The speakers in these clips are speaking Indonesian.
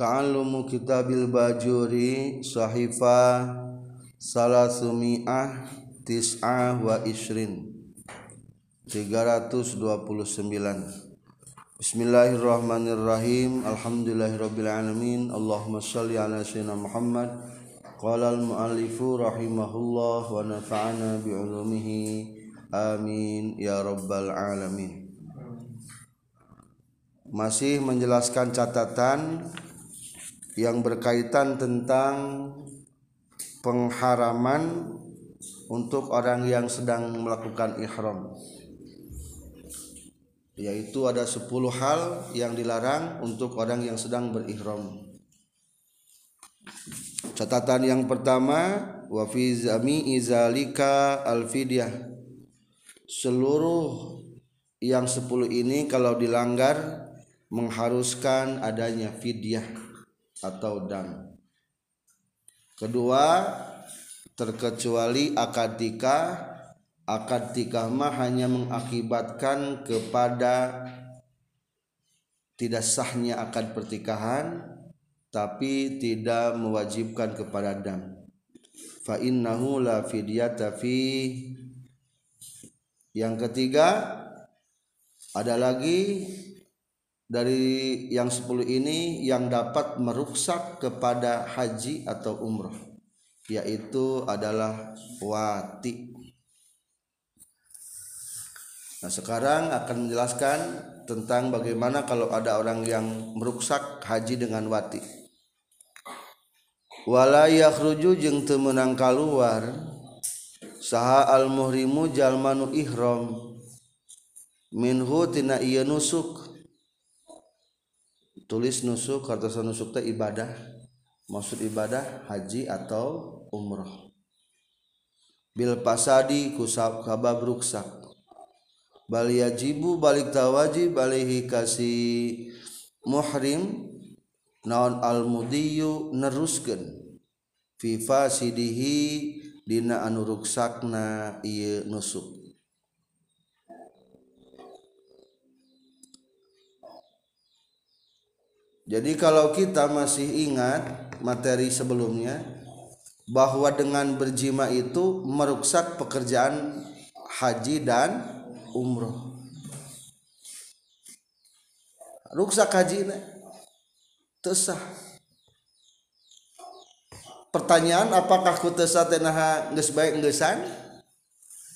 Ta'allumu kitabil bajuri sahifa salasumi'ah tis'ah wa isrin 329 Bismillahirrahmanirrahim. Alhamdulillahirrabbilalamin. Allahumma salli ala sayyidina Muhammad. Qala al-muallifu rahimahullah wa nafa'ana bi'ulumihi. Amin. Ya rabbal alamin. Masih menjelaskan catatan yang berkaitan tentang pengharaman untuk orang yang sedang melakukan ihram. Yaitu ada 10 hal yang dilarang untuk orang yang sedang berihram. Catatan yang pertama wa fi izalika alfidyah. Seluruh yang 10 ini kalau dilanggar mengharuskan adanya fidyah atau dam. Kedua terkecuali akad nikah akad nikah mah hanya mengakibatkan kepada tidak sahnya akad pertikahan tapi tidak mewajibkan kepada dam. Fa innahu la fidyata fi. Yang ketiga ada lagi dari yang 10 ini yang dapat meruksak kepada haji atau umroh yaitu adalah wati Nah sekarang akan menjelaskan tentang bagaimana kalau ada orang yang meruksak haji dengan wati. Wala yakhruju jeung teu meunang kaluar saha al muhrimu jalmanu ihram minhu tina ieu nusuk tulis nusuk kartosan nusuk teh ibadah. Maksud ibadah haji atau umroh bil pasadi kusab kabab ruksak. Bal yajibu balik tawaji balihi kasih muhrim. Naon al mudiyu neruskeun. Fi fasidihi dina anu ruksakna ieu nusuk. Jadi kalau kita masih ingat materi sebelumnya bahwa dengan berjima itu meruksak pekerjaan haji dan umroh. Ruksak haji ini tesah. Pertanyaan apakah ku tesah tenaha geus baik?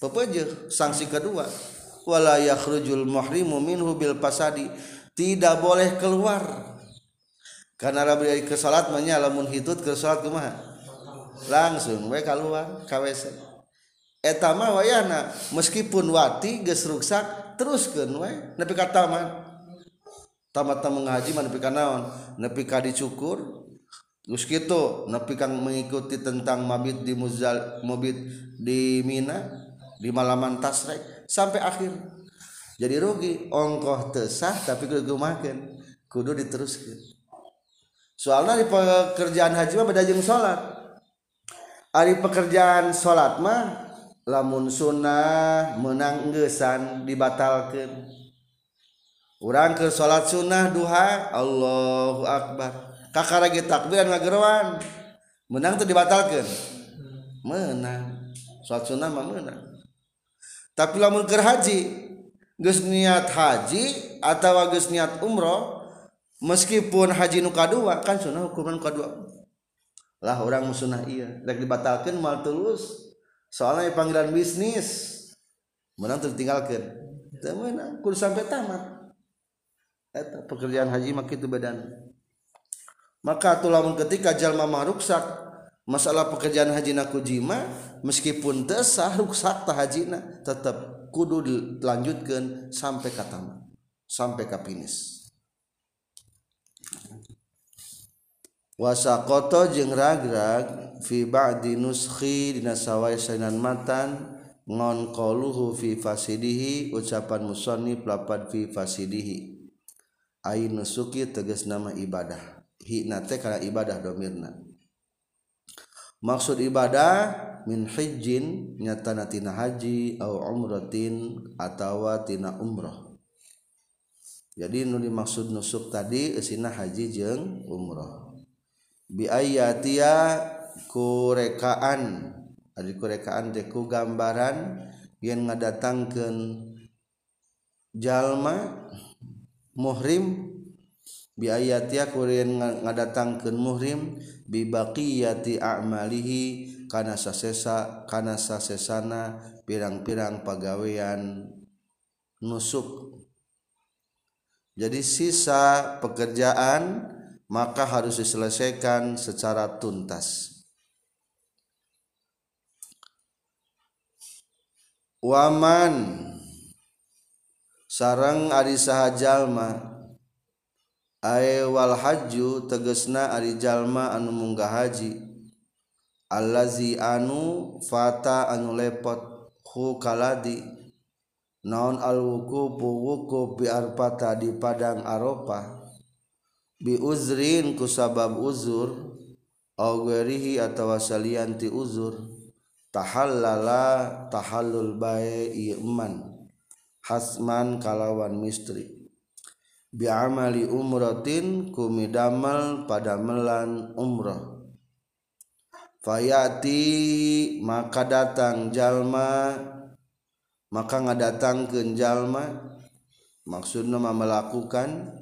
Pepeje sanksi kedua wala yakhrujul muhrimu minhu bil pasadi tidak boleh keluar karena Rabi ke salat nya lamun hitut ke salat kumaha? Langsung we keluar KWC etama wayana meskipun wati geus ruksak teruskeun we nepi ka tamat tamat ngaji mah nepi ka naon? Nepi ka dicukur geus kitu. Nepi kang mengikuti tentang mabit di muzal mabit di Mina di malaman tasrek sampai akhir. Jadi rugi ongkoh tesah tapi kudu makan kudu diteruskan soalnya di pekerjaan haji mah beda jeung salat ari pekerjaan salat mah lamun sunnah menang gesan dibatalkan orang ke salat sunnah duha Allahu akbar. Kakaragi takbir ngageruan. Menang tuh dibatalkan menang. Salat sunnah mah menang. Tapi lamun ke haji geus niat haji atau geus niat umroh meskipun haji nuka dua kan sunnah hukuman kadua. Lah orang musunah iya. Rek dibatalkan mal tulus. Soalnya panggilan bisnis menang tertinggalkan temen kudu sampai tamat. Eta pekerjaan haji mah kitu badan maka tulamun ketika jalma mah ruksak masalah pekerjaan haji naku jima meskipun desah ruksak tah hajina tetap kudu dilanjutkan sampai ke tamat sampai ke finish. wasakoto jeung ragrag fiba'di nuskhi dina sawai sainan matan ngon qaluhu fi fasidihi ucapan musannif lapad fi fasidihi. Ai nusuki tegas nama ibadah. Hina nate kana ibadah domirna maksud ibadah min hijjin nyatana tina haji au umratin atawa tina umrah. Jadi nu dimaksud nusuk tadi esina haji jeung umrah. biayatia kurekaan. Ari kurekaan teh ku gambaran yen ngadatangkeun jalma muhrim. Biayatia kurean ngadatangkeun muhrim bibaqiyati a'malihi kana sasesa kana sasesana pirang-pirang pagawean nusuk. Jadi sisa pekerjaan maka harus diselesaikan secara tuntas. Waman sarang ari sahajalma. Ae wal haju tegesna ari jalma anu munggah haji. Allazi anu fata anu lepot hu kaladi. Naon al wukufu wukuf bi arpata di padang arafah biuzrin ku sabab uzur awgerihi atau salianti uzur. Tahallala tahallul bae iman hasman kalawan mistri bi'amali umratin kumidamal pada melan umrah. Fayati maka datang jalma. Maka ngadatangkeun jalma. Maksudna melakukan.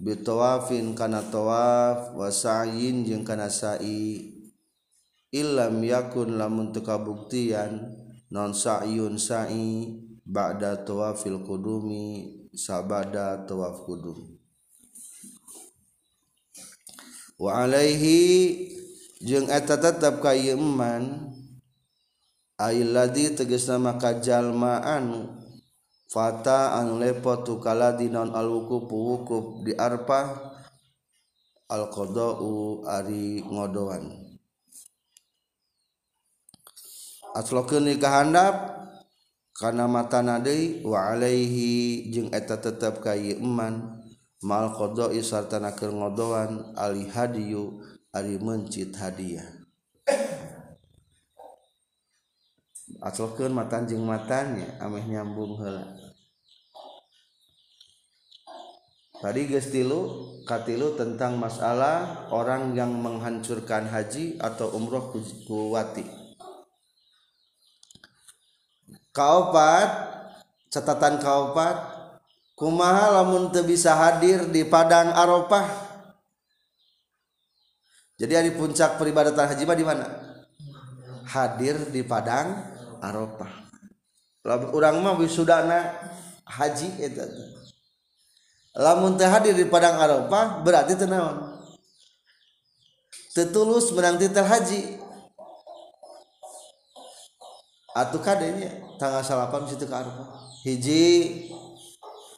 Bitawafin kana tawaf wa sa'yin jeung kana sa'i. Illam yakun lamun teu kabuktian non sa'yun sa'i ba'da tawafil qudumi sabada tawaf qudum wa alaihi jeung eta tetep ka iman teges nama kajallma anu Fata anu lepot tukala di non alwukup wukuf di arpah alqadau ari ngodoan. Aslokeun nikahandap kana matana deui wa alaihi jeung eta tetep ka ieu eman mal qada'i sarta keur ngodoan ali hadiyu ari mencit hadiah. Aslokeun matan jeung matanya ameh nyambung heula. Tadi gestilu katilu tentang masalah orang yang menghancurkan haji atau umroh kuwati kaopat catatan kaopat kumaha lamun teu bisa hadir di padang arafah? Jadi hari puncak peribadatan haji di mana? Hadir di padang Arafah. Orang mah wisudana haji eta lamun teh hadir di padang Arafah berarti teu naon? Tetulus menang titel haji. Atuh kadenya tanggal salapan situ ke Arafah. Hiji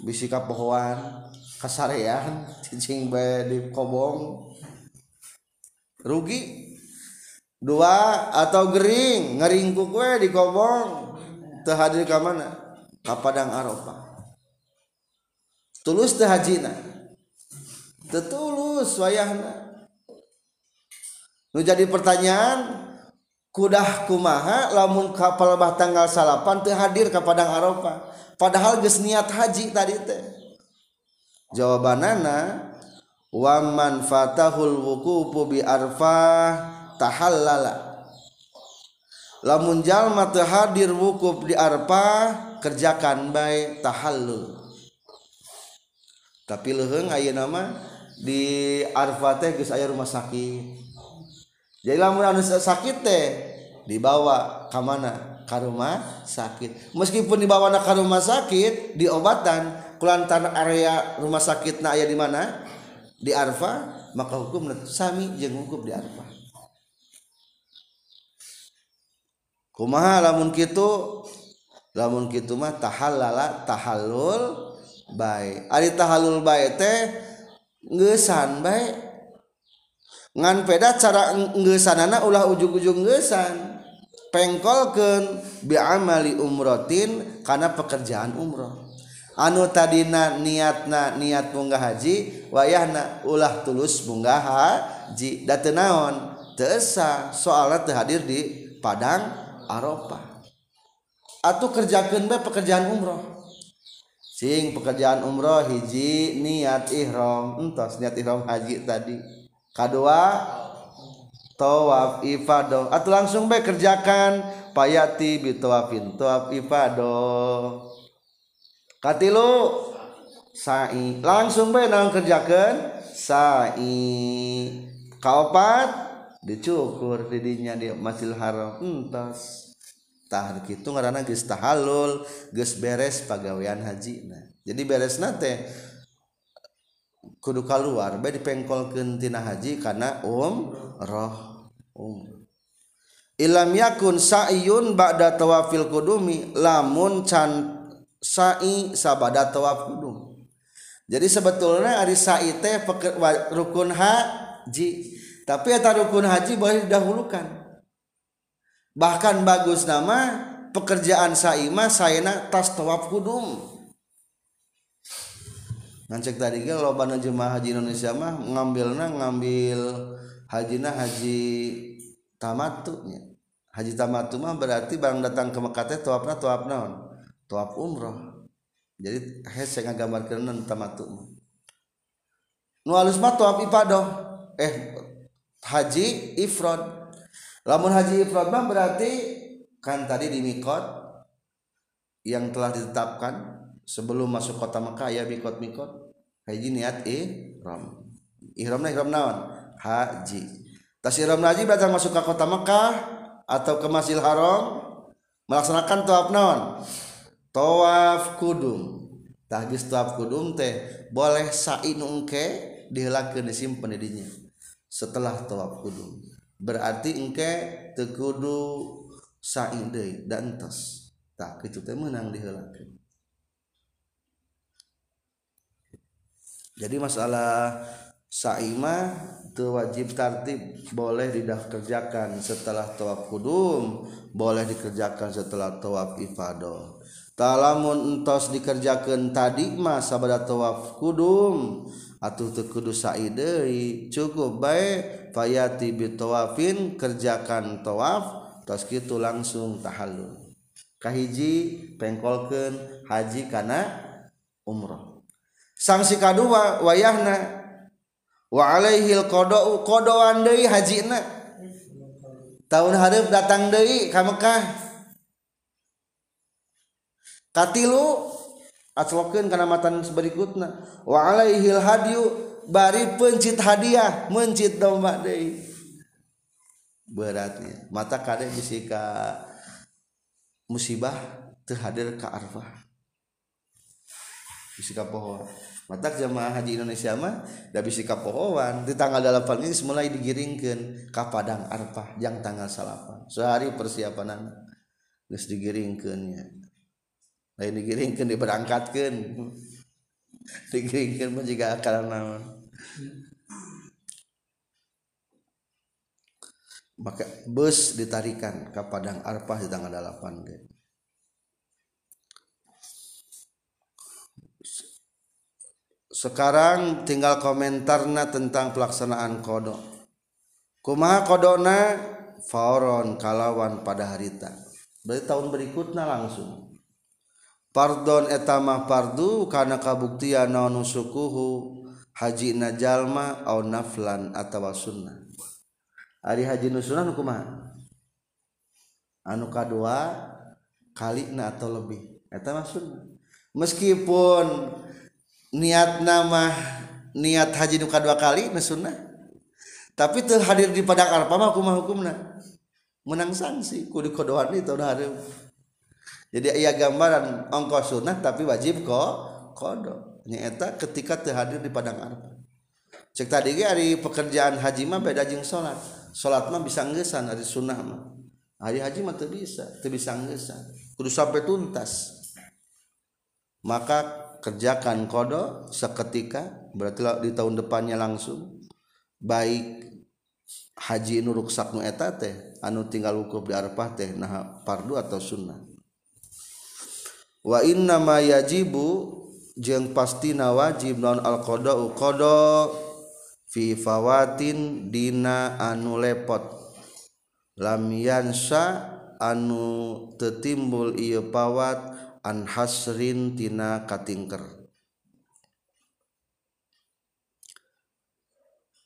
bisi kapohoan kasarean cicing bae di kobong. Rugi. Dua atau gering ngeringkuk gue di kobong. Terhadir ke mana? Ke padang Arafah tulus teh hajina. Tetulus wayahna. Nu jadi pertanyaan kudah kumaha lamun kapal bah tanggal salapan teu hadir ke padang Arafah padahal geus niat haji tadi teh. Jawabanana wa man fatahul wuqufu bi arfah tahallala. Lamun jalma teu hadir wukuf di arpa kerjakan baik tahallul tapi leheng aya nama di Arfa teh geus aya rumah sakit. Jadi lamun anu sakit teh dibawa ka mana? Ka rumah sakit. Meskipun dibawa ka rumah sakit diobatan kulantan area rumah sakitna aya di mana? Di Arfa maka hukum sami jeung hukum di Arfa. Kumaha lamun kitu? Lamun kitu mah tahallala tahallul baik ari tahalul bae teh ngeusan baik ngan peda cara gesanana ulah ujung-ujung gesan pengkolkan biamali umrotin karena pekerjaan umroh. Anu tadina niatna niat munggah haji wayahna ulah tulus munggah haji. Da naon? Tesa soalnya terhadir di padang Arafah atau kerjakan bae pekerjaan umroh. Sing pekerjaan umroh hiji niat ihram. Entos niat ihram haji tadi. Kedua tawaf ifadah. Atau langsung baik kerjakan. Payati bitawafin tawaf ifadah. Katilu sa'i. Langsung baik nang kerjakan sa'i. Kaopat dicukur didinya dia masjidil haram. Entos tah gitu ngaranna geus tahalul geus beres pagawean hajina jadi beresna teh kudu keluar bae dipengkolkeun tina haji karena um roh um. Ilam yakun sa'yun ba'da tawafil kudumi lamun can sa'i sabada tawaf kudum jadi sebetulnya ari sa'i teh rukun haji tapi eta rukun haji boleh didahulukan. Bahkan bagus nama pekerjaan sa'i mah sayana tas tawaf kudum. Ngancek tadi ge loba jemaah haji Indonesia mah ngambilna ngambil hajina haji tamatunya haji tamatu mah berarti barang datang ke Mekah teh tawafna tawaf naon? Tawaf umroh jadi hese ngagambarkeun tamatu nu alus mah tawaf ifadah. Eh haji ifrad lamun haji ifrad mah berarti kan tadi di mikot yang telah ditetapkan sebelum masuk kota Mekah ya mikot mikot haji niat ihram. Ihramna ihram naon? Haji. Tasyiram haji berarti masuk ke kota Mekah atau ke Masjidil Haram melaksanakan tawaf naon? Tawaf kudum. Tahgis tawaf kudum teh boleh sa'i nungke dihelakeun disimpen dinya setelah tawaf kudum berarti engke teu kudu sa'i deui dan tos tak kitu teh meunang dihelakeun. Jadi masalah saima itu wajib tartib boleh didaftarkan setelah tawaf kudum boleh dikerjakan setelah tawaf ifadah. Talamun entos dikerjakan tadi mah sabada tawaf kudum atau tekudus saidei. Cukup baik fayati bitawafin kerjakan tawaf tos kitu langsung tahallul. Kahiji pengkolkeun haji kana umroh sanksi kadua wayahna wa alaihil qada'u qada'an deui hajina. Tahun hareup datang deui ka Mekah. Katilu aclokeun kana matan berikutna wa alaihil hadyu bari pencit hadiah mencit domba deui. Beratnya. Mata kade bisi ka musibah teu hadir ka arfah. Bisi pohon. Mata jamaah haji Indonesia mah da bisi ka di tanggal 8 ini mulai digiringkeun ka padang arfah yang tanggal salapan. Sehari persiapan geus digiringkeun nya lain digiringkeun diberangkatkeun digiringkeun mah jiga akal naon maka bus ditarikan ke padang arfah di tanggal 8 ge. Sekarang tinggal komentarna tentang pelaksanaan kodok. Kumaha kodokna? Fauron kalawan pada harita. Berarti tahun berikutnya langsung pardon etamah pardu karena kabuktian non sukuhu haji najalma au naflan atawa sunnah. Ari haji nusunan kumaha? Anu kadua kali na atau lebih. Eta mah sunnah. Meskipun niat nama niat haji nu kadua kali na sunnah. Tapi teu hadir di padang arpa mah kumaha hukumna? Menang sanksi kudu kodoan itu udah ada jadi ia gambaran ongkos sunnah tapi wajib kok kodo nyata ketika terhadir di padang arfa cek tadi ge hari pekerjaan haji mah beda jeung salat salat mah bisa ngeusan hari sunnah mah. Hari haji mah teu bisa teu bisa ngeusan. Kudu sampai tuntas. Maka kerjakan kodo seketika berarti di tahun depannya langsung baik haji nuruk saknu eta teh anu tinggal wukuf di arfah teh nah pardu atau sunnah. wa inna ma yajibu jeung pastina wajib non al qada fi fawatin dina anu lepot. Lam yansa anu tetimbul ieu pawat an hasrin tina katingker.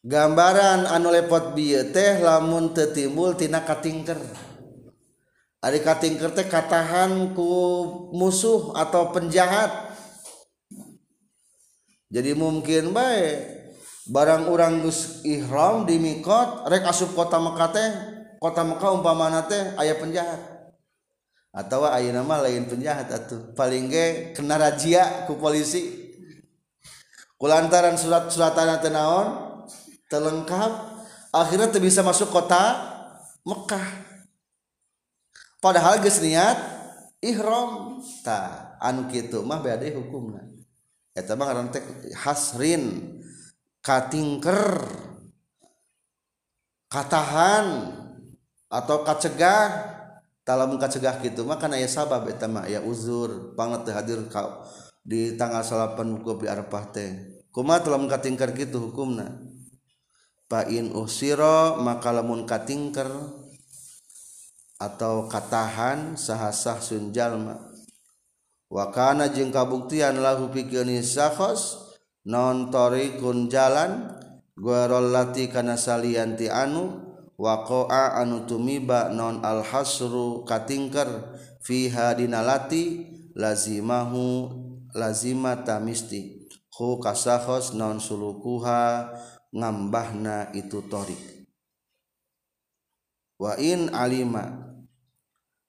Gambaran anu lepot bi teh lamun tetimbul tina katingker. Ari katingker teh katahan ku musuh atau penjahat. Jadi mungkin baik barang orang geus ihram di mikot rek asup kota Mekah teh kota Mekah umpamana teh aya penjahat. Atau ayah nama lain penjahat atuh. Paling ge kena razia ku polisi. Kulantaran surat-suratana teu naon, telengkap akhirnya bisa masuk kota Mekah. Padahal geus niat ihram. Ta anu kitu mah beda hukumna. Eta mah ngaran hasrin katingker katahan atau kacegah. Dalam kacegah gitu maka ya sabab eta mah ya uzur. Banget hadir kau di tanggal salapan buku di arafah teh. Kumaha telah katingker gitu hukumna? Pa in usiro maka lamun katingker atau katahan sahasah sunjallma wakana jeung kabuktian lahu pikirnikhos nontorikun jalan guarolati kana salianti anu waqa'a anu tumiba non alhasru katingker fiha dinalati lazimahu lazimata misti. Hu kasahos non sulukuha ngambahna itu torik. Wa in alima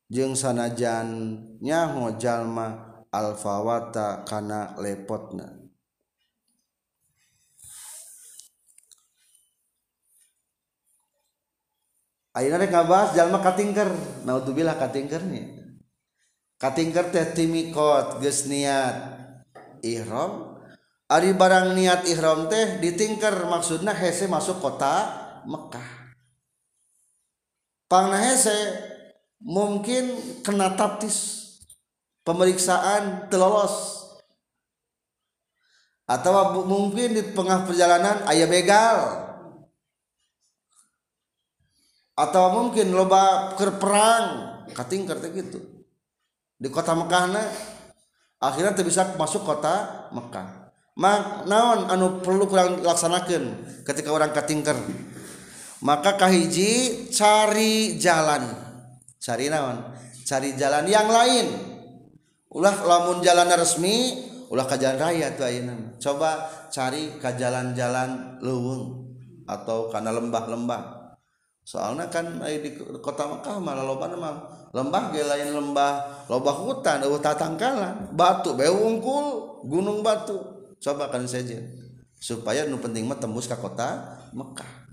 jeung sanajan nyaho jalma alfawata kana lepotna Ayeuna rek ngabahas jalma katingker. Naudzubillah katingkernya. Katingker teh timikot geus niat ihram. Ari barang niat ihram teh ditingker maksudna hese masuk kota Mekah. pangnahese mungkin kena taptis pemeriksaan telolos atau mungkin di tengah perjalanan ayah begal. Atau mungkin loba kerperang kating teh gitu. Di kota Mekah na akhirnya bisa masuk kota Mekah. Mak naon anu perlu kurang laksanakan ketika orang katingker? maka kahiji cari jalan. Cari naon? Cari jalan yang lain. Ulah lamun jalan resmi ulah ke jalan raya tuh ayeuna coba cari ke jalan-jalan leuweung atau karena lembah-lembah. Soalnya kan di kota Mekah malah loba mah lembah ge lain lembah loba hutan eueuh tatangkalan. Batu bae gunung batu. Coba kan saja supaya nu penting mah tembus ke kota Mekah.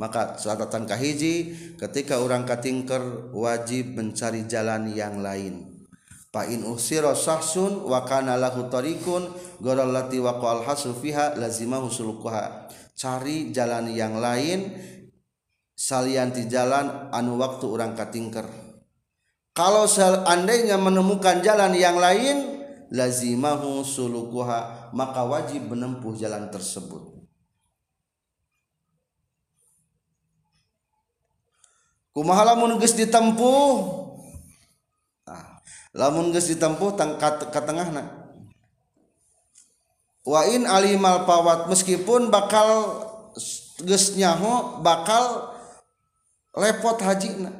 Maka catatan kahiji ketika orang katingker wajib mencari jalan yang lain. Fa in usira sahsun wa kana lahu tariqun gharallati waqal hasu fiha lazimahu sulukuha cari jalan yang lain salianti jalan anu waktu orang katingker. Kalau seandainya menemukan jalan yang lain lazimahu sulukuha maka wajib menempuh jalan tersebut kumaha lamun geus ditempuh? Nah, lamun geus ditempuh tangkat ke tengahna. Wa in alimal pawat meskipun bakal geus nyaho bakal lepot hajina.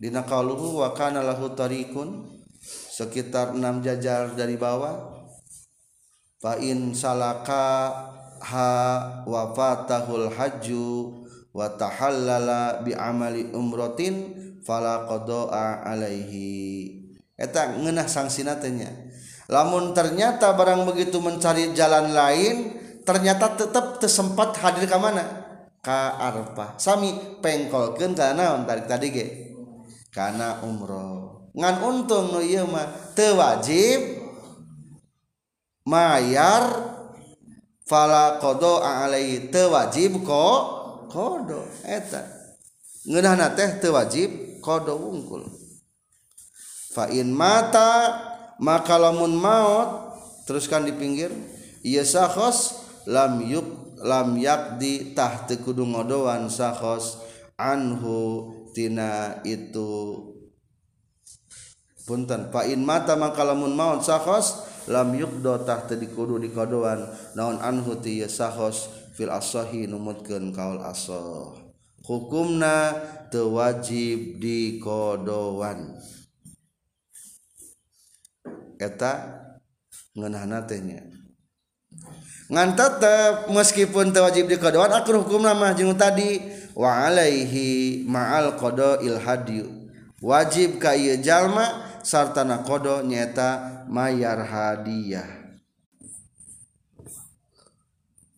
Dina qauluhu wa kana lahu tariqun sekitar enam jajar dari bawah. Fa in salaka ha wa fatahul hajju wa tahallala bi amali umratin fala qadaa alaihi. Eta ngeunah sangsina tanya lamun ternyata barang begitu mencari jalan lain ternyata tetap tersempat hadir ke mana? Ka arfah sami pengkolkeun kana naon tarik tadi ge? Kana umroh. Ngan untung nu ieu mah teu wajib mayar fala qada alai teu wajib ko kodo eta. Ngeunahna teh teu wajib kodo wungkul fa in mata maka lamun maot teruskan di pinggir. Ieu sakhos lam yuk lam yakdi tah teu kudu ngodoan sahos anhu tina itu. Punten fa in mata maka lamun maut sahos lam yukdo tah teu dikudu dikodoan naon anhu ti sahos fil asahi numutkeun kaul asah. Hukumna teu wajib dikodoan eta ngeunahna teh nya. Ngan tetep meskipun teu wajib dikodoan akur hukum mah jeung tadi wa alaihi ma'al qada il hadyu. Wajib ka ieu jalma sartana kodo nyata mayar hadiah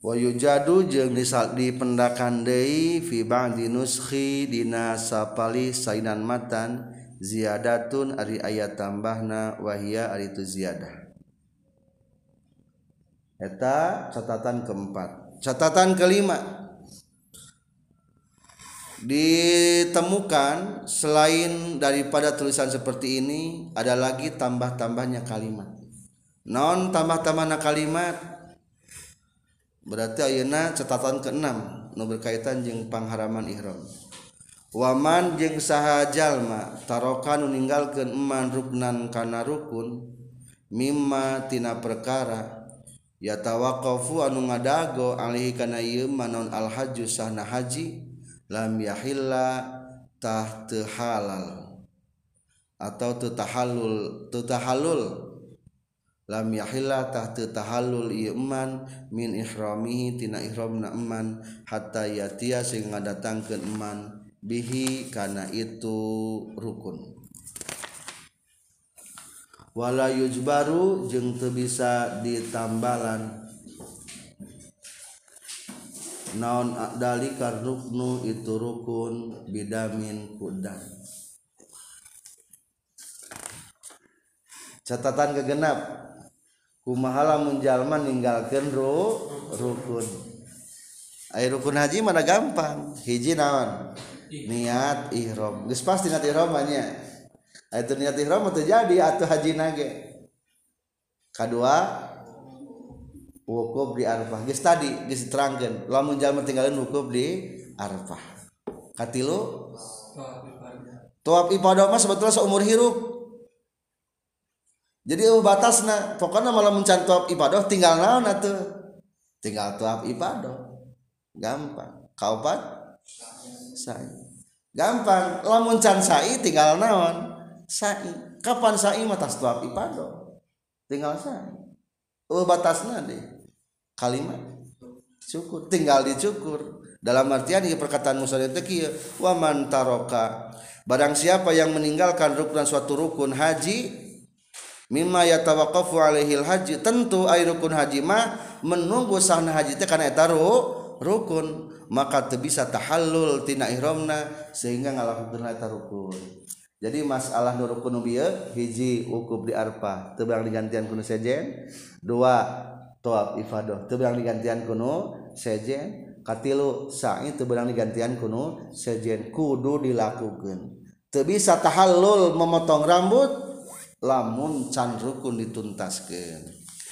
wa yujadu jeung di pendakan deui fi ba'di nuskhi dina sapali sainan matan ziyadatun ari ayat tambahna wahia ari itu ziyadah. Eta catatan keempat. Catatan kelima. Ditemukan selain daripada tulisan seperti ini ada lagi tambah-tambahnya kalimat. Non tambah-tambahnya kalimat berarti ayeuna catatan keenam nu berkaitan jeung pangharaman ihram. Waman jeung saha jalma tarokan nu ninggalkeun eman ruknan kana rukun mimma tina perkara ya tawaqafu anu ngadago alih kana ieu manon al hajju sahna haji lam yahilla tah halal atau tahallul tahallul lam yahilla tah tahallul iman min ihramihi tina ihramna eman hatta yatia sing ngadatangkeun eman bihi kana itu rukun. Wala yujbaru jeung teu bisa ditambalan. Naon dalika ruknu itu rukun bidamin kudan. Catatan kegenap kumahala menjalma ninggalkan ru rukun. Air rukun haji mana gampang. Hiji naon? Niat ihram. Geus pasti niat ihram nya. Itu niat ihram terjadi atau haji nage. Kedua wukuf di Arafah. Geus tadi diterangkeun. Lamun jalma tinggalin wukuf di Arafah. Katilu? Tuap ibadah. Mah sebetulnya seumur hidup jadi oh batasna pokoknya malah mencan tuap ibadah tinggal naon atuh? Tinggal tuap ibadah. Gampang. Kaupat sai. Gampang. Lamun can sai tinggal naon? Sai. Kapan sai mah tas tuap ibadah? Tinggal sai. Oh batasna deh. Kalimat? Cukur. Tinggal dicukur. Dalam artian ini perkataan Musa itu wa man taroka. Barang siapa yang meninggalkan rukun suatu rukun haji mimma yatawaqqafu alaihi haji tentu ai rukun haji mah menunggu sahna haji teh kana eta rukun. Maka teu bisa tahallul tina ihramna sehingga ngalakukeun eta rukun. Jadi masalah nu rukun bieu hiji wukuf di arpa teu digantian kuno sejen. Dua toab ifadah. Teu berang digantian kuno sejen. Katilu sa'i teu berang digantian kuno sejen. Kudu dilakukan teu bisa tahallul memotong rambut lamun can rukun dituntaskan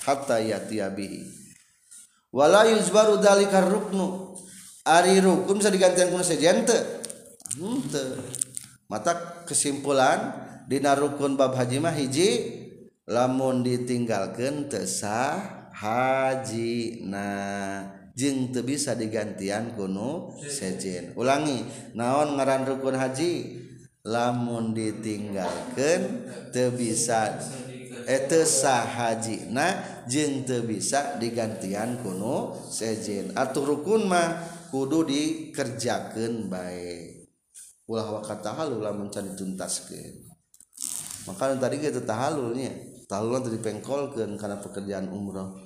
hatta yatiabihi wala yuzbaru dalika ruknu. Ari rukun bisa digantian kuna sejen henteu hmm, mata kesimpulan dina rukun bab haji mah hiji lamun ditinggalkan tesah haji. Nah jeng teu bisa digantian kuno sejen ulangi naon ngaran rukun haji? lamun ditinggalkan te bisa eh, etesa Hajina jeng te bisa digantian kuno sejen. Atau rukun mah kudu dikerjakan baik ulah wakat halul lamun can dituntaskeun. Maka tadi kita tahalulnya tahalulan tadi pengkolkan karena pekerjaan umroh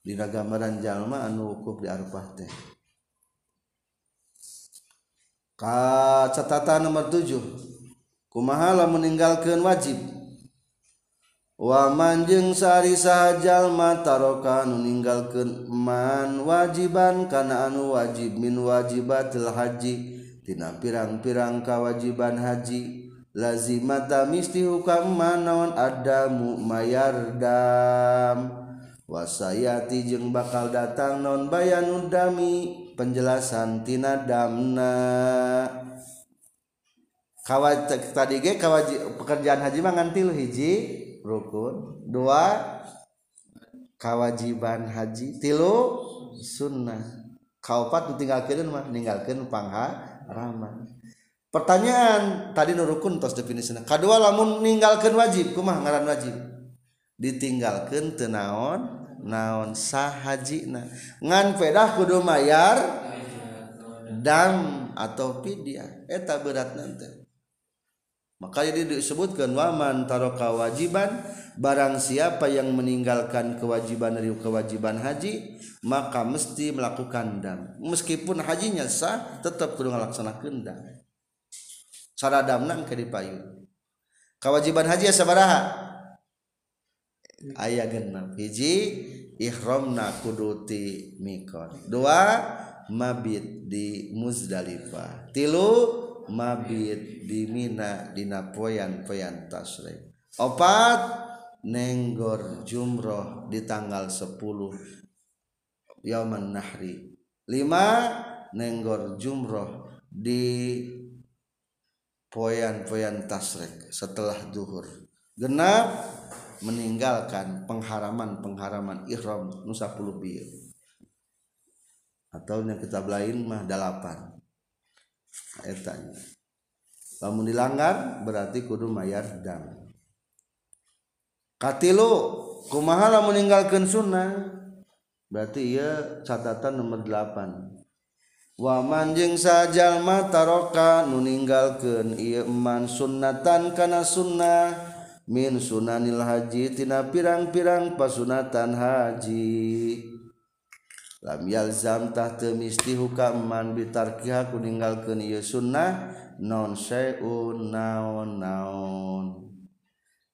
dina gambaran jalma anu wukuf di Arafah teh. Ka catatan nomor 7 kumahala meninggalkan wajib? Wa manjeng sari sahajal mataroka nu ninggalkeun man wajiban kana anu wajib min wajibatil haji. Tina pirang-pirang kawajiban haji. Lazimata misti hukam manaon adamu mayardam wasayati jeung bakal datang non bayanudami. dami penjelasan tina damna. Kawa tadi ge kawaji pekerjaan haji mah ganti hiji rukun. Dua kewajiban haji. Tilu sunnah. Kaupat ditinggalkan mah ninggalkan pangharaman pertanyaan tadi nurukun tos definisina kedua lamun ninggalkan wajib kumah ngaran wajib? Ditinggalkan tenaon naon sah na ngan pedah kudu mayar dam atau pidyah eta berat nanti. Makanya disebutkan waman taroka wajiban barang siapa yang meninggalkan kewajiban dari kewajiban haji maka mesti melakukan dam. Meskipun hajinya sah tetap kudu ngalaksanakeun dam. Saradamna ke dipayu kewajiban haji sabaraha ayah genap hiji ihramna kuduti mikot dua mabit di muzdalifah. Tilu mabit di Mina dina poyan poyan tasrik opat nenggor jumroh di tanggal 10 Yaman Nahri. Lima nenggor jumroh di poyan-poyan tasrik setelah duhur. Genap meninggalkan pengharaman-pengharaman ihram nusa puluh bir atau yang kita lain mah dalapan. Etanya lamun dilanggar berarti kudu mayar dam. Katilu kumaha lamun meninggalkan sunnah? Berarti ia catatan nomor 8 wa manjing sajal mataroka nu ninggalkeun ieu man sunnatan kana sunnah. min sunanil haji tina pirang-pirang pasunatan haji. Lam yalzam tah teu misti hukaman bitarkiha ku ninggalkeun ieu sunnah non syai'un naon naon.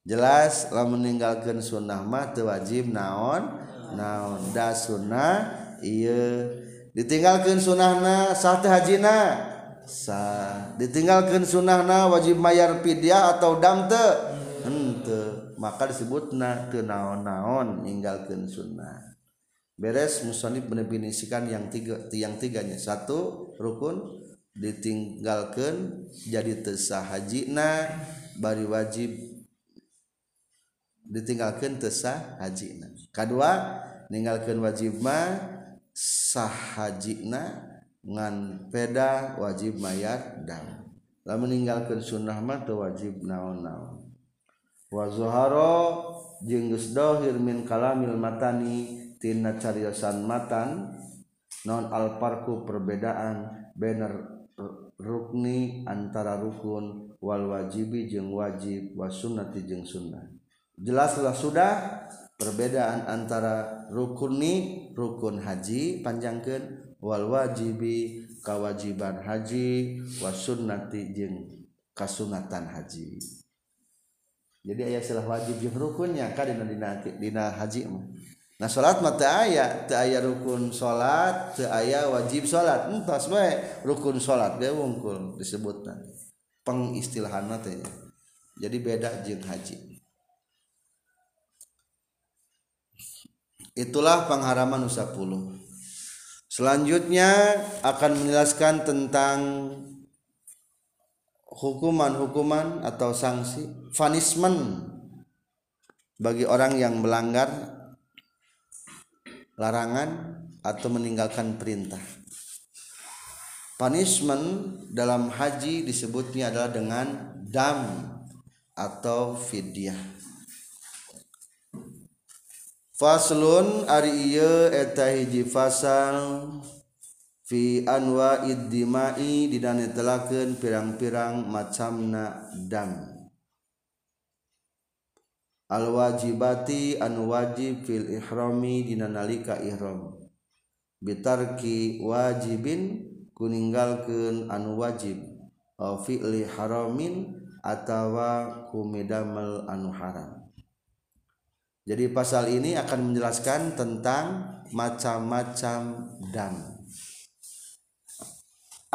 Jelas lamun ninggalkeun sunnah mah teu wajib naon naon. Da sunnah ieu. Ditinggalkeun sunnahna sah teh hajina sah. Ditinggalkeun sunnahna wajib mayar fidyah atau dam teu? ke maka disebutna teu naon-naon ninggalkeun sunnah. Beres musonib mendefinisikan yang tiga tiang tiganya. Satu rukun ditinggalkan jadi tesah hajina bari wajib ditinggalkan tesah hajina kedua ninggalkan wajib ma sah hajina ngan peda wajib mayat dam. Lah meninggalkan sunnah mah wajib naon-naon. wazoharo jenggus dohir min kalamil matani tina cariyosan matan non alparku perbedaan bener rukni antara rukun wal wajibi jeng wajib was sunnati jeng sunnah. Jelaslah sudah perbedaan antara rukunni rukun haji panjangkan wal wajibi kawajiban haji was sunnati jeng kasunatan haji. Jadi ayat salah wajib jeung rukunnya ka dina dina haji mah. Nah salat mata aya teu aya rukun salat teu aya wajib salat entos bae rukun salat ge wungkul disebutna. Pengistilahanna teh. Jadi beda jeung haji. Itulah pengharaman nusa puluh. Selanjutnya akan menjelaskan tentang hukuman-hukuman atau sanksi punishment bagi orang yang melanggar larangan atau meninggalkan perintah. Punishment dalam haji disebutnya adalah dengan dam atau fidyah. Faslun ari ieu eta fasal fi anwa'id dimai didanetelakeun pirang-pirang macamna dam. Al wajibati anu wajib fil ihrami dina nalika ihram. Bitarki wajibin kuninggalkeun anu wajib au fi'li haramin atawa kumidamel anu haram. Jadi pasal ini akan menjelaskan tentang macam-macam dam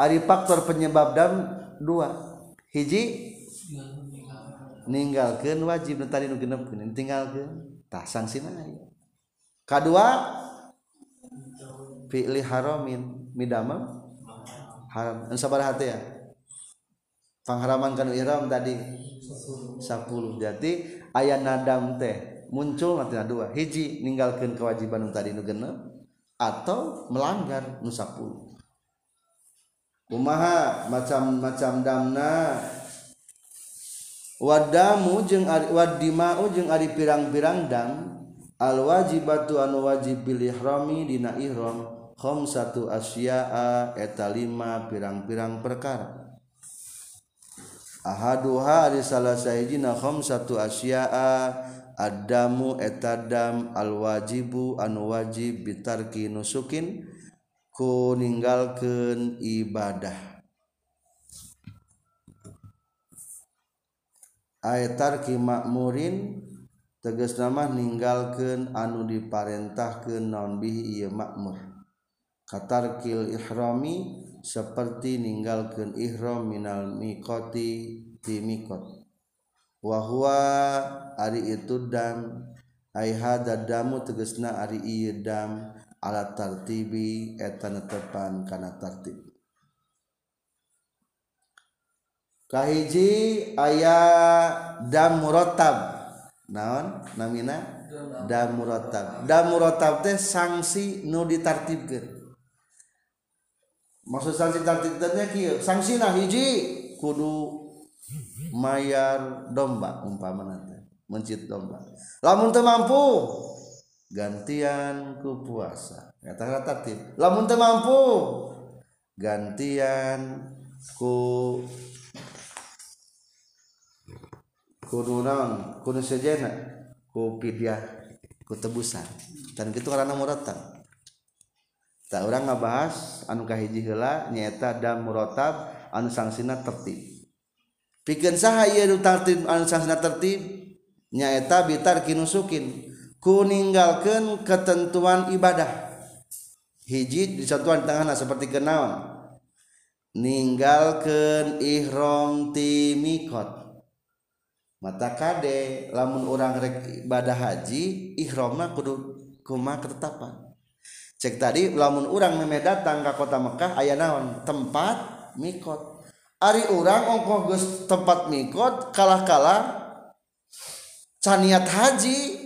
Ari faktor penyebab dam dua. Hiji? Meninggalkan wajib. Tadi nu genep tinggalkan tah sanksi kedua fi'li haramin. Midama haram. Sabar hati ya? Pengharaman kan ihram tadi. 10 jadi ayat nadam teh muncul nanti dua. Hiji ninggalkan kewajiban tadi nu genep atau melanggar nu 10 Umaha macam-macam damna. Wadamu jeung wadimau jeung ari pirang-pirang dam. Al wajibatu anu wajib bil ihrami dina ihram. Khamsatu asya'a eta lima pirang-pirang perkara. Ahaduha ari salah sahijina khamsatu asya'a. Adamu etadam al wajibu anu wajib bitarki nusukin. ku ninggalkeun ibadah. Ayatar ki makmurin tegas nama ninggalkan anu diparentahkan non bihi iya makmur. Katarkil ihrami seperti ninggalkan ihram minal mikoti ti mikot wahwa ari itu dam ai hada damu tegesna ari ieu dam. Ala tartibi eta netepan kana tartib. Kahiji aya dam murattab. Naon? Namina? Dam murattab. Dam murattab teh sanksi nu ditartibkeun. Maksud sanksi tartib teh kieu. Sanksi nah hiji kudu mayar domba umpamana teh mencit domba. Lamun teu mampu gantian ku puasa. Nyata tertib. Lamun teu mampu gantian ku kudu naon? Kudu sejena ku pidyah ku tebusan. Dan gitu karena muratab tak orang ngabahas anu kahiji heula nyaeta dam muratab anu sangsina tertib. Pikeun saha ieu anu tertib anu sangsina tertib? Nyaeta bitar kinusukin. Ku ninggalkeun ketentuan ibadah. Hiji disatuan di tengahna seperti kenaon. Ninggalkeun ihram ti mikot. Mata kade lamun orang rek ibadah haji ihramna kudu kumaha ketetapan. Cek tadi lamun orang meme datang ke kota Mekah aya naon? Tempat mikot. Ari orang ongkoh tempat mikot kalah-kalah caniat haji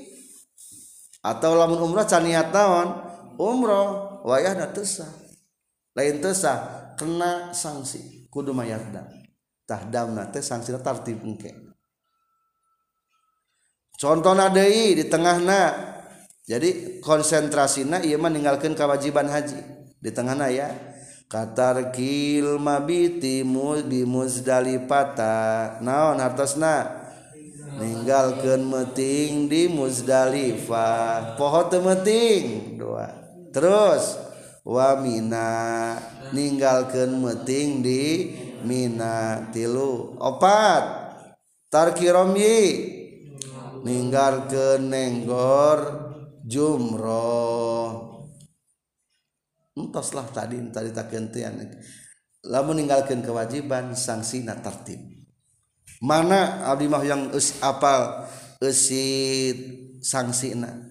atau lamun umrah caniat naon? Umroh wayahna teu lain teu kena sanksi kudu mayar dam tah damna teh sanksina tartib engke. Contohna deui di tengahna. Jadi konsentrasina ieu mah ninggalkeun kewajiban haji. Di tengahna ya. Katarkil mabiti bi muzdalifata. Naon hartosna ninggalkeun meting di Muzdalifah. Poho teu meting dua. Terus wa mina. Ninggalkeun meting di Mina. Tilu. Opat. Tarki romyi ninggalkeun nenggor jumroh. Entoslah tadi tadi tak kentian lamun ninggalkeun kewajiban sanksina tertib mana Abdimah yang us apal usid sangsina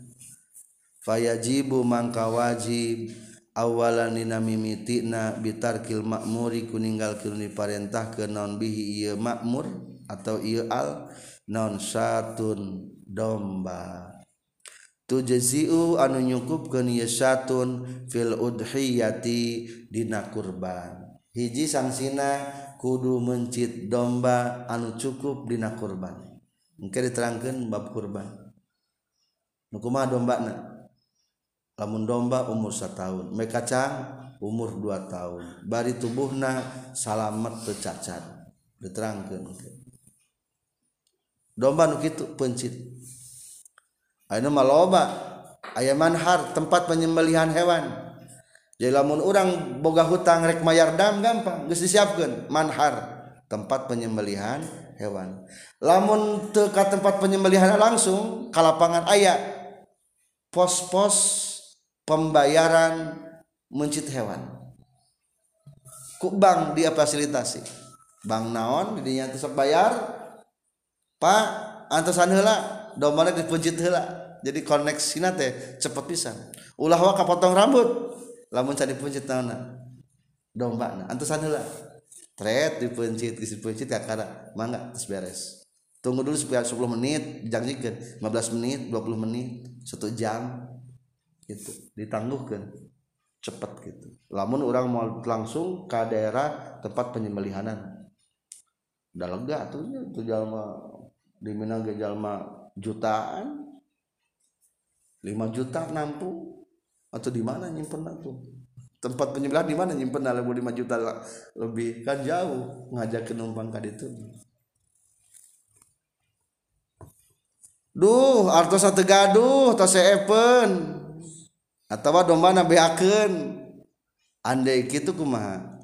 fayajibu mangka wajib awalan nina mimitina bitarkil makmuri kuninggal kiruni parentah ke non bihi iya makmur atau iya al non satun domba. Tujzi'u anu nyukupkeun ieu satun fil udhiyati dina kurban. Hiji sangsina kudu mencit domba anu cukup dina kurban. Mungkin diterangkan bab kurban. Nukuma domba na lamun domba umur setahun mereka kacang umur dua tahun. Bari tubuhna salamet tercacat diterangkan domba nu kitu pencit. Ayeuna mah loba. Aya manhar tempat penyembelihan hewan. jadi lamun orang boga hutang rek mayar dam gampang. Geus disiapkeun manhar. Tempat penyembelihan hewan. Lamun teu ka tempat penyembelihan langsung ka lapangan aya pos-pos pembayaran mencit hewan. Ku bank dia fasilitasi. Bank naon didinya teu sok bayar Pak antosan heula domana dipencit heula. Jadi koneksina teh cepet pisan. Ulah wa kapotong rambut. Lamun cari puncit naona domba na antusan heula thread dipencit ya karena mangga terus beres. Tunggu dulu supaya 10 menit janjikan 15 menit 20 menit satu jam. Gitu. Ditangguhkan cepet gitu. Lamun orang mau langsung ke daerah tempat penyembelihanan. Udah lega tuh itu jalma di Minang jalma jutaan. 5 juta nampung atau di mana nyimpen tuh. Tempat penyembelihan di mana nyimpen lebih lima juta lebih kan jauh ngajak ke numpang kadi itu duh artos satu gaduh tos even atau domba nabeakeun andai kitu kumaha.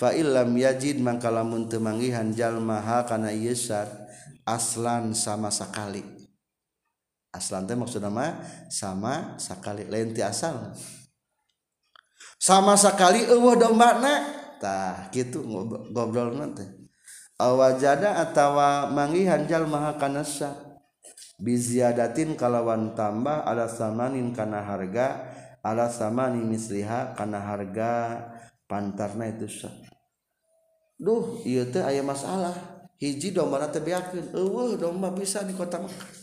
Fa illam yajid mangka lamun teu manggihan jalma ha kana aslan sama sekali aslan teh maksudna mah sama sekali lain ti asal. Sama sekali eueuh dombana. Tah kitu ngobrol nanti awajada atawa mangi jalma kana kanasa. Biziadatin kalawan tambah ala samanin kana harga ala samani misliha kana harga pantarna itu sah duh ieu teh aya masalah. Hiji domba teh beakeun. Eueuh domba bisa di kota Mekah.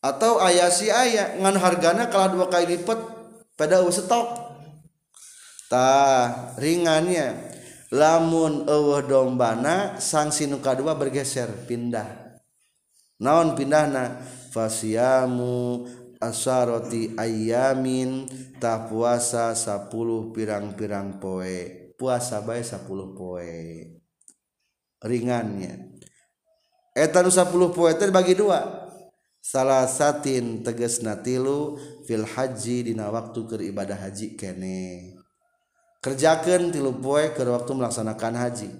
Atau aya si aya ngan hargana kalah dua kali lipat pada stok. Tah ringannya lamun eueuh dombana sanksi nu kadua bergeser pindah. Naon pindahna? Fasiyamu asaroti ayamin tak puasa 10 pirang-pirang poe. Puasa bae 10 poe. Ringannya eta nu 10 poe teh bagi dua salah satin teges natilu fil haji dina waktu ke ibadah haji kene. Kerjakan tilu poe ke waktu melaksanakan haji.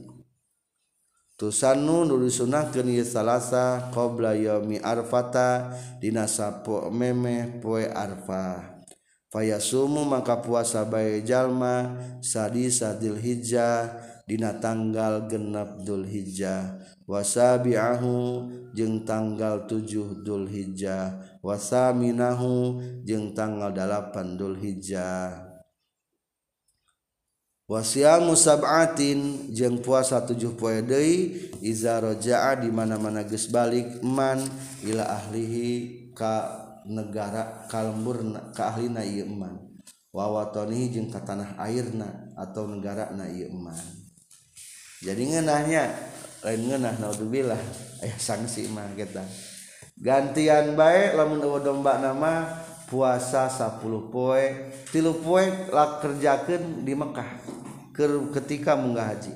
Tusanu nuri sunnah ke salasa qabla yomi arfata dina sapo meme poe arfah fayasumu maka puasa bae jalma sadisa dilhijjah dina tanggal genep dulhijjah wasabi'ahu jeung tanggal tujuh dul hijjah wasaminahu jeung tanggal dalapan dul hijjah wasia musabatin jeng puasa tujuh poe deui. Iza rojaa di mana-mana geus balik man ila ahlihi ka negara kalembur ka ahlina ieu eman wa watani jeung ka tanah airna atau negara na ieu eman jadi ngeunahnya lain ngeunah naudzubillah. Aya sanksi mah kita. Gantian bae lamun domba nama puasa 10 poe. Tilu poe lah kerjakeun di Mekah ketika munggah haji.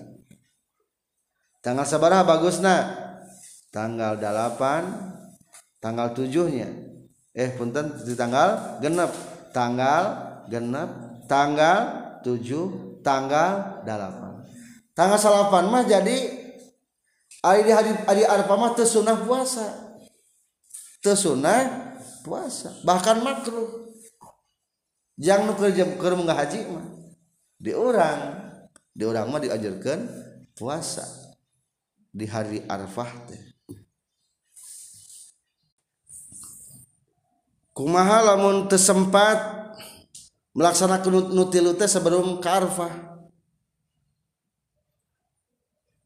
Tanggal sabaraha bagusna. Tanggal 8 tanggal 7-nya eh punten di tanggal genep. Tanggal genep tanggal 7 tanggal 8 tanggal salapan mah jadi ari di hari hari Arafah mah teu puasa. Teu sunah puasa. Bahkan makruh. Jangan nu keur munggah haji mah di orang. Di orang mah diajarkan puasa. Di hari Arafah teh. Kumaha lamun tersempat melaksanakan nutilu teh sebelum ke Arafah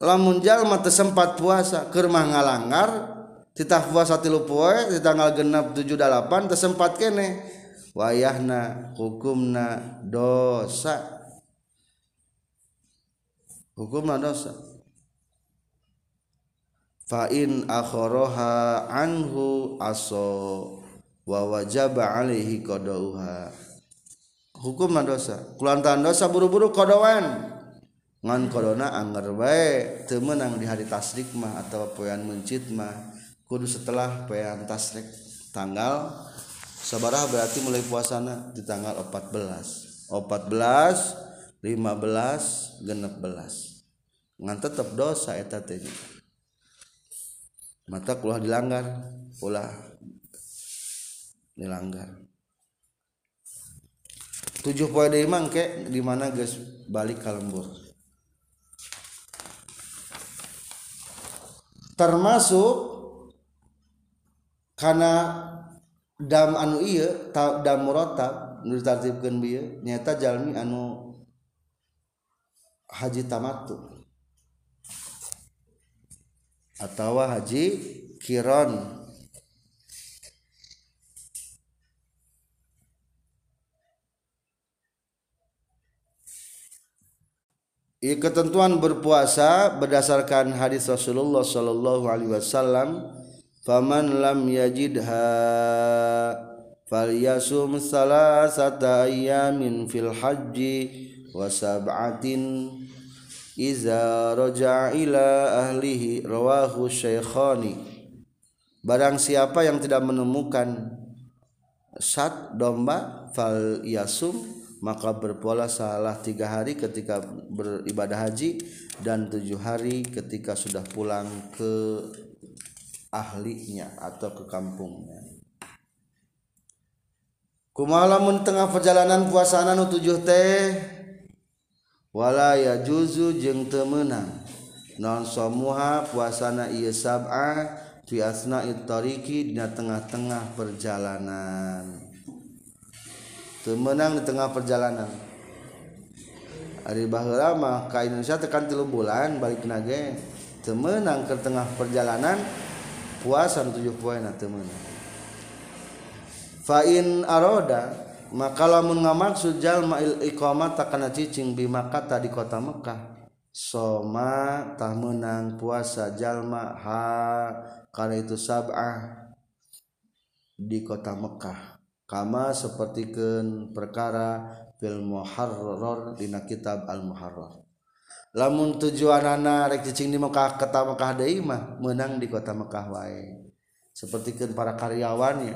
lamun jalma tersempat puasa keur mah ngalanggar titah puasa tilu poe di tanggal genap tujuh delapan tersempat kene. Wayahna hukumna dosa. Hukum dosa. Fa in akharaha anhu aso wa wajaba alaihi qadauha. Hukum dosa. Kulantaran dosa buru-buru kodowan ngan kodona anggar bae teu meunang di hari tasrik mah atau poean mencit mah. Kudu setelah poean tasrik tanggal sabaraha berarti mulai puasana di tanggal 14 14 15 genep belas. Ngan tetap dosa eta teh mata kulah dilanggar ulah dilanggar. Tujuh poin dari mangke di mana guys balik ke lembur termasuk karena dam anu iya dam murata nu ditartibkeun bieu nyata jalmi anu haji tamatu atau haji kiron. Ketentuan berpuasa berdasarkan hadis Rasulullah sallallahu alaihi wasallam faman lam yajidha falyasum salasata ayamin fil haji wa sab'atin iza raja'a ila ahlihi rawahu syaikhani. Barang siapa yang tidak menemukan sat domba fal yasum maka berpuasa salah tiga hari ketika beribadah haji dan tujuh hari ketika sudah pulang ke ahlinya atau ke kampungnya. Kumalamun tengah perjalanan puasa nu tujuh teh wala ya juzu jeng temenang non somuha puasana iya sab'a fi asna'i tariki di tengah-tengah perjalanan menang di tengah perjalanan. Hari lama ke Indonesia tekan tilu bulan balik nage temenang ke tengah perjalanan puasa tujuh poin temenang fa'in aroda maka lamun ngamaksud jalma il iqamah takana cicing bi Makkah di kota Mekah soma tah menang puasa jalma ha karena itu sab'ah di kota Mekah kama sepertikan perkara fil muharrar dina kitab al muharrar lamun tujuan anak rek cicing di Mekah kota Mekah deui mah menang di kota Mekah wae. Sepertikan para karyawannya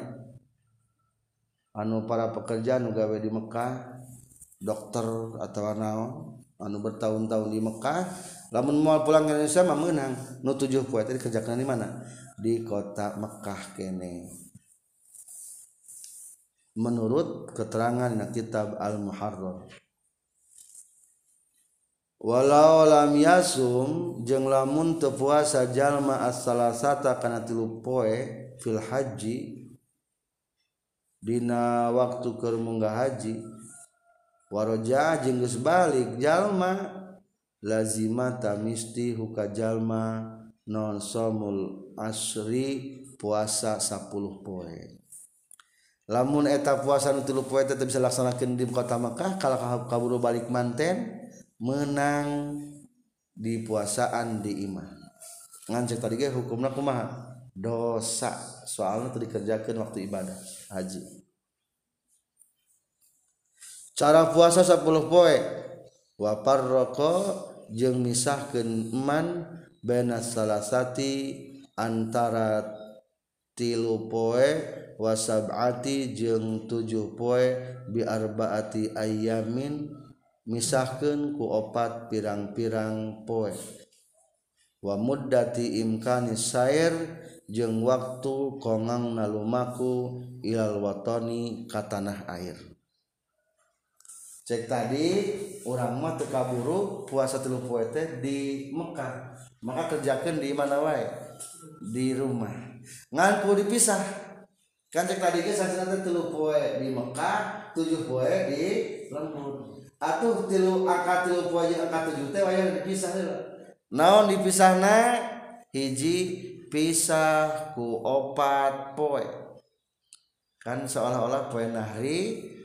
anu para pekerja nu gawe di Mekah dokter atau naon anu bertahun-tahun di Mekah lamun mau pulang ke Indonesia mah menang nu tujuh poe tadi kerjakan di mana? Di kota Mekah kene menurut keterangan kitab Al-Muharrar. Walau lam yasum jeung lamun teu puasa jalma as-salasata kana tilu poe fil haji dina waktu keur munggah haji waroja jeung geus balik jalma lazimata misti huka jalma non somul asri puasa 10 poe lamun eta puasa nu tilu poe teh bisa laksanakeun di kota Makkah kalau kaburu balik manten menang di puasaan di imah. Ngan cek tadi ge hukumna kumaha? Dosa. Soalnya tadi kerjakan waktu ibadah haji. Cara puasa 10 poe wapar rokok jeng misahkan eman benas salasati antara tilu poe wasabati jeung tujuh poe biarbaati ayamin misahkan ku opat pirang-pirang poe. Wa muddati imkani sair jeung waktu kongang nalumaku ilal watoni ka tanah air. Cek tadi orang mah teu kaburu puasa tilu poe teh di Mekah. Maka kerjakan di mana wae? Di rumah. Ngan dipisah. Kan cek tadi ke sasana tilu poe di Mekah tujuh poe di lembut atuh tilu angka tilu poe jeung angka tujuh teh wayang dipisah heula naon dipisahna hiji pisah ku opat poe. Kan seolah-olah poe nahri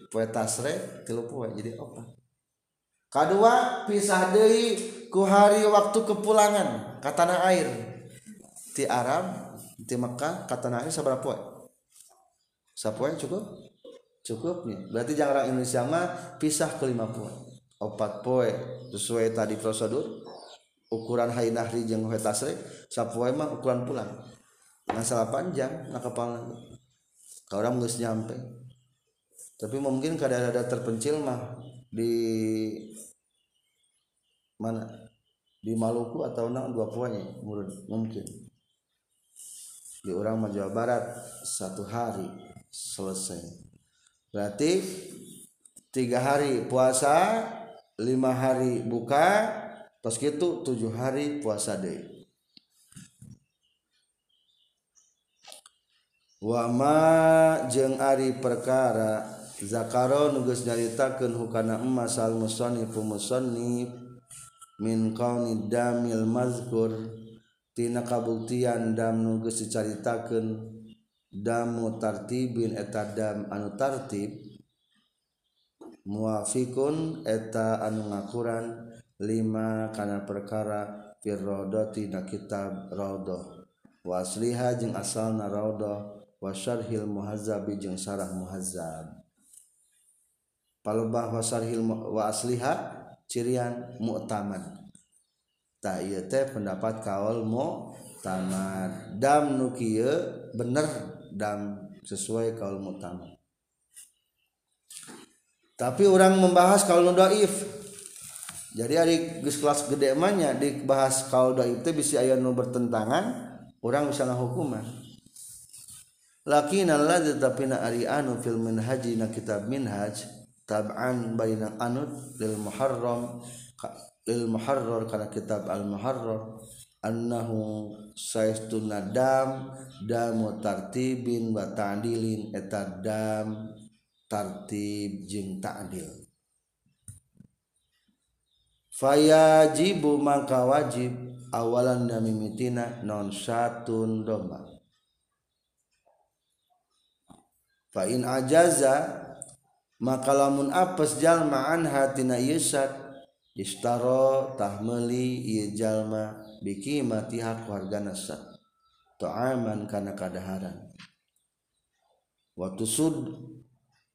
poe tasre tilu poe jadi opat. Kedua pisah deui ku hari waktu kepulangan ke tanah air. Di Arab di Mekah tanah air sabar poe sapoe cukup? Cukup nih. Berarti jangan orang Indonesia mah pisah ke lima poe opat poe sesuai tadi prosedur ukuran hai nahri jeung tasre sapoe mah ukuran pulang. Masalah panjang nak kapal kalau orang geus nyampe. Tapi mungkin kada ada terpencil mah di mana? Di Maluku atau nak dua poenya mungkin di orang Jawa Barat satu hari selesai. Berarti tiga hari puasa lima hari buka terus gitu tujuh hari puasa deh. Wama jeng ari perkara zakaro nugas nyaritakan hukana emas al musonif musannif min kauni damil mazkur. tina kabuktian dam nuges dicaritakeun damu tartibin eta dam anu tartib muafikun eta anu ngakuran lima kana perkara fir raudati na kitab raudah wa asliha jeung asalna raudah wa syarhil jeung sarah muhazzab. Palebah wa syarhil wa asliha cirian mu'tamad. pendapat kaol mau tamat dam nu bener dam sesuai kaul mutama tapi orang membahas kaul dhaif jadi hari gus kelas gede manya dibahas kaul dhaif itu bisa ayat nu bertentangan orang bisa hukuman lakin Allah tetapi na ari anu fil minhaji na kitab minhaj tab'an bayna anut lil muharram. Muharrar kana kitab al muharrar annahu saistuna dam damu tartibin wa ta'dilin eta dam tartib jeung ta'dil. Fayajibu maka wajib awalan dan mimitina non satun domba. Fa in ajaza maka lamun apes jalma anha tina yusat istaro tahmeli ieu jalma biki mati hak warga nasa ta'aman kana kadaharan. Waktu sud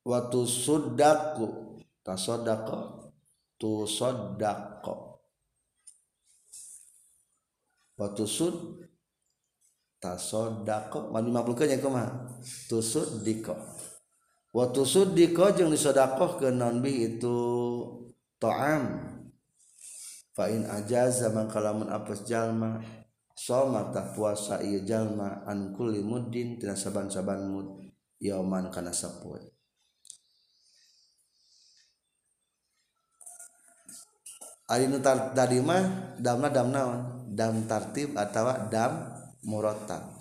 waktu sudaku tasodako tu sodako waktu sud tasodako puluh kenya kumaha tu sudiko waktu sudiko jeung disodakoh ke nonbi itu to'am fain aja zaman kalamun apes jalma soma tak puasa iya jalma an kulli muddin tina saban-saban mud yauman kana sapoe Ari nu tadi mah damna dam naon? Dam tartib atawa dam murattab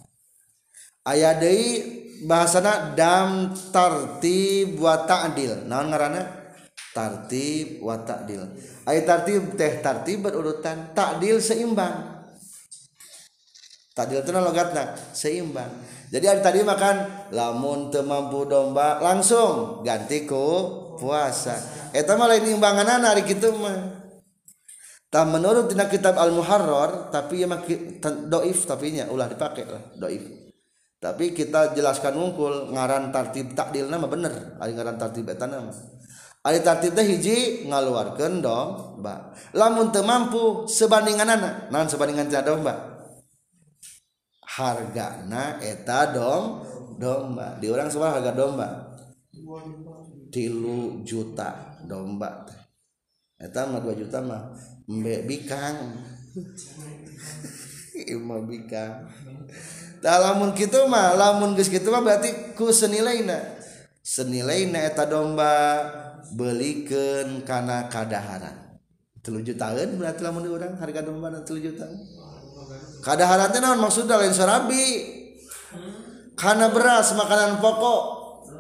aya deui bahasana dam tartib wa ta'dil naon ngaranna? Tartib wa ta'dil. Ay tartib teh tartib berurutan ta'dil seimbang. Ta'dil itu logatna seimbang. Jadi ada tadi makan lamun teu mampu domba langsung ganti ku puasa. Eta mah lain imbangan hari kitu mah. Tak menurut tina kitab al muharrar tapi ya doif tapi nya ulah dipakai lah doif. Tapi kita jelaskan ngungkul ngaran tartib takdil nama bener. Ngaran tartib eta Ari tartib teh hiji ngaluarkeun domba. Lamun teu mampu sebandingan anak, naon sebandingan tina domba? Hargana eta dom domba. Di orang semua harga domba. Tilu juta domba. Eta mah 2 juta mah mbe bikang. Ima bikang. Tah lamun kitu mah, lamun geus kitu mah berarti ku senilaina. Senilaina eta domba belikan karena kadaharan. Telu jutaan berarti lamun orang harga domba telu juta kadaharan teh naon maksudnya lain sarabi karena beras makanan pokok.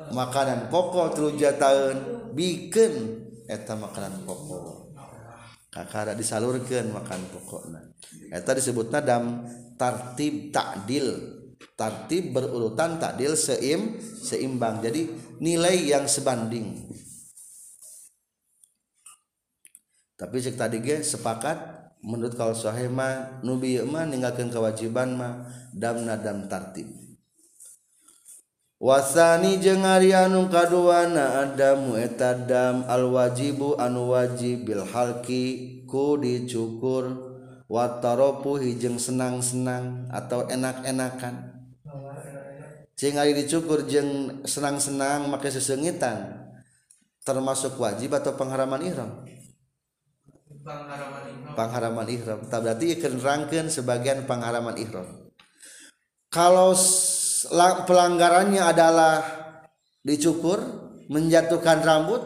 Makanan pokok telu jutaan bikin eta makanan pokok. Kakara disalurkan makan pokokna. Eta disebutna dam tartib takdil tartib berurutan takdil seim seimbang. Jadi nilai yang sebanding tapi cek tadi ge sepakat menurut kalau sahema nubi mah ninggalkan kewajiban mah damna dam tartib. Wasani jeung ari anu kaduana adamu eta dam al wajibu anu wajib bil halki ku dicukur. Wataropu hijeng senang-senang atau enak-enakan. Cing ari dicukur jeung senang-senang make sesengitan termasuk wajib atau pengharaman ihram pengharaman ihram. Tak berarti ikan rangken sebagian pengharaman ihram. Kalau pelanggarannya adalah dicukur menjatuhkan rambut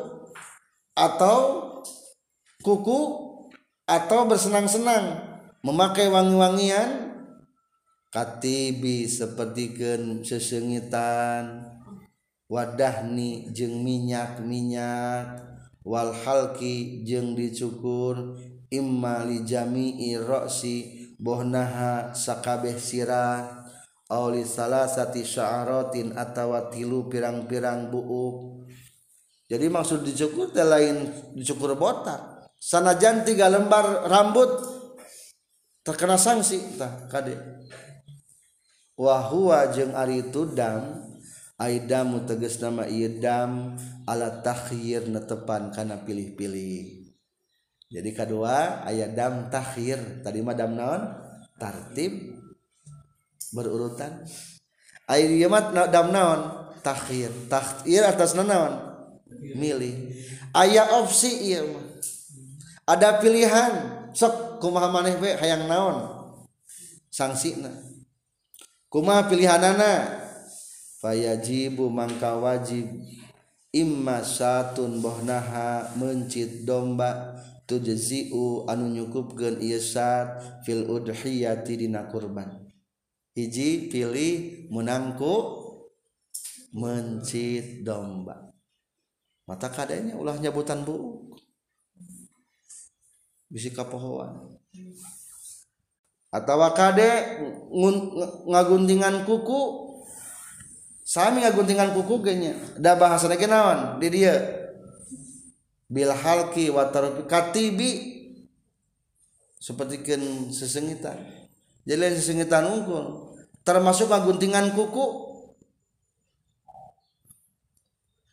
atau kuku atau bersenang-senang memakai wangi-wangian katibi seperti ken sesengitan wadahni jeng minyak minyak wal halki jeung dicukur imma li jami'i ra'si bohnaha sakabeh sirah aw li salasati sya'aratin atawa tilu pirang-pirang buuk. Jadi maksud dicukur teh lain dicukur botak. Sanajan tiga lembar rambut terkena sanksi tah kade wa huwa jeung ari tudam Amu teges nama Idam alatahhir netepan karena pilih-pilih. Jadi kedua ayat dam takhir. Tadi madam naon? Tartib. Berurutan. Ayat dam naon? Takhir. Takhir atas naon? Milih. Ayat opsi iya ada pilihan. Sok kumaha maneh be hayang naon? Sanksina kumaha pilihanana fayajibu mangka wajib. Imma satun bohnaha mencit domba. Tujziu anu nyukupkeun ieu sat fil udhiyati dina kurban. Hiji pilih menangku mencit domba. Mata kadanya ulah nyabutan bu bisi kapohoan. Atau kade ngaguntingan kuku sami ngaguntingan kuku genya da bahasa lagi naon di dia. Bil halki katibi. Seperti kan sesengitan. Jadi sesengitan unggul. Termasuk ngaguntingan kuku.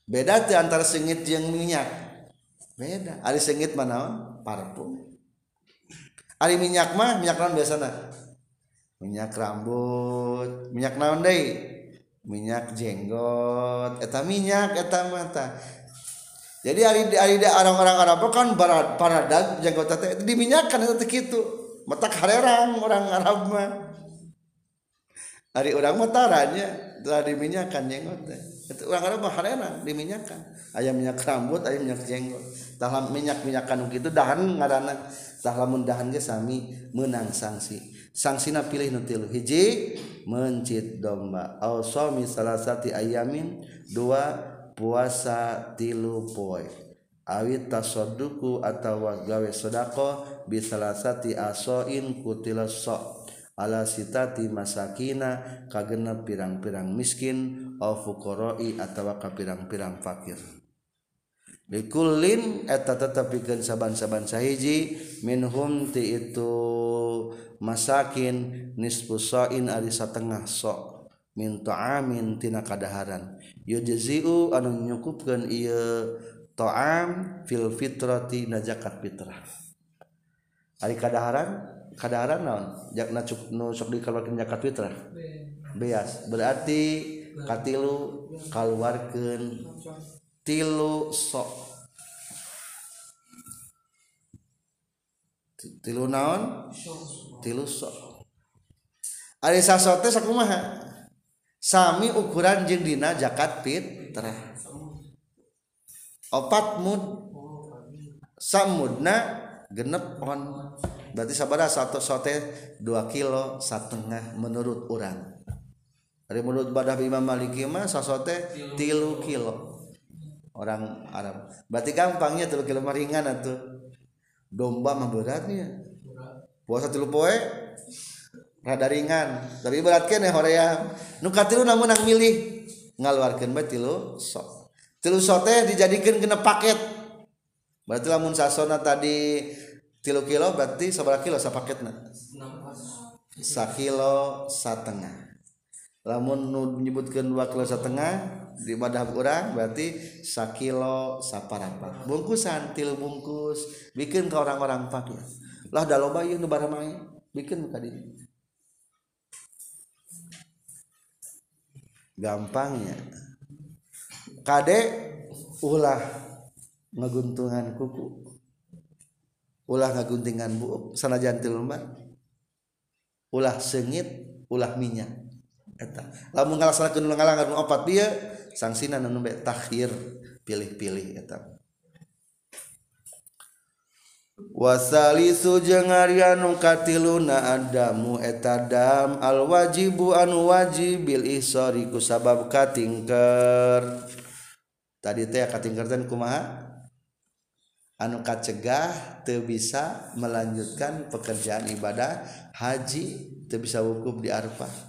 Beda tuh antara sengit yang minyak. Beda. Ada sengit mana parfum. Ada minyak mah minyak naon minyak rambut. Minyak naon deh minyak jenggot. Eta minyak eta mata jadi hari hari orang-orang Arab kan barat paradag jenggot teh diminyakan eta kitu. Mata harerang orang Arab mah. Hari orang mataranya telah diminyakan jenggot teh. Orang Arab mah harerang diminyakan. Aya minyak rambut aya minyak jenggot. Dalam minyak minyakan gitu dahan ngaranna. Tah lamun dahan ge sami menang sanksi sangsina pilih nutil hiji mencit domba. Au suami salah satu ayamin dua puasa tilu poe. Awit tasoduku atau gawe sodako bisalah satu asoin kutila sok. Ala sitati masakina kagena pirang-pirang miskin au fukoroi atau ka pirang-pirang fakir. Likulin eta tetap saban-saban sahiji minhum ti itu masakin nisfusoin ari satengah sok minta amin tina kadaharan. Yujziu anu nyukupkeun ieu ta'am fil fitrati na zakat fitrah. Ari kadaharan? Kadaharan naon? Jak na cuk nu sok dikeluarkeun zakat fitrah? Beas. Berarti katilu kaluarkeun tilu sok tilu naon? Tilu sok ari sasote sakumaha sami ukuran jeung dina zakat fitrah. Opat mud. Samudna genep on berarti sabara satu sote dua kilo setengah menurut orang dari menurut badah Imam Maliki mah sasote tilu kilo. Orang Arab. Berarti gampangnya tilu kilo meringan atau domba mah beratnya puasa tilu poe rada ringan. Tapi berat kene hoream nu katilu namun nang milih ngaluarkeun bae tilu sok tilu sok teh dijadikeun kena paket. Berarti lamun sasona tadi tilu kilo berarti sabaraha kilo sapaketna sakilo satengah lamun menyebutkan dua kilo setengah di badah kurang berarti sakilo saparapat bungkusan tilu bungkus. Bikin ke orang-orang fakir lah da loba ieu nu baramai bikin ka dieu gampangnya kade ulah ngaguntungan kuku. Ulah ngaguntingan bu sanajan ti lomba ulah sengit ulah minyak lamun ngalaksanakeun ngalangan nu opat dia sangsina nu nembe takhir pilih-pilih eta. Wasalisu jeung ari anu katiluna adamu eta dam al wajibu anu wajib bil ihsari ku sabab katingker. Tadi teh katingkertan kumaha? Anu kacegah teu bisa melanjutkan pekerjaan ibadah haji teu bisa wukuf di arfah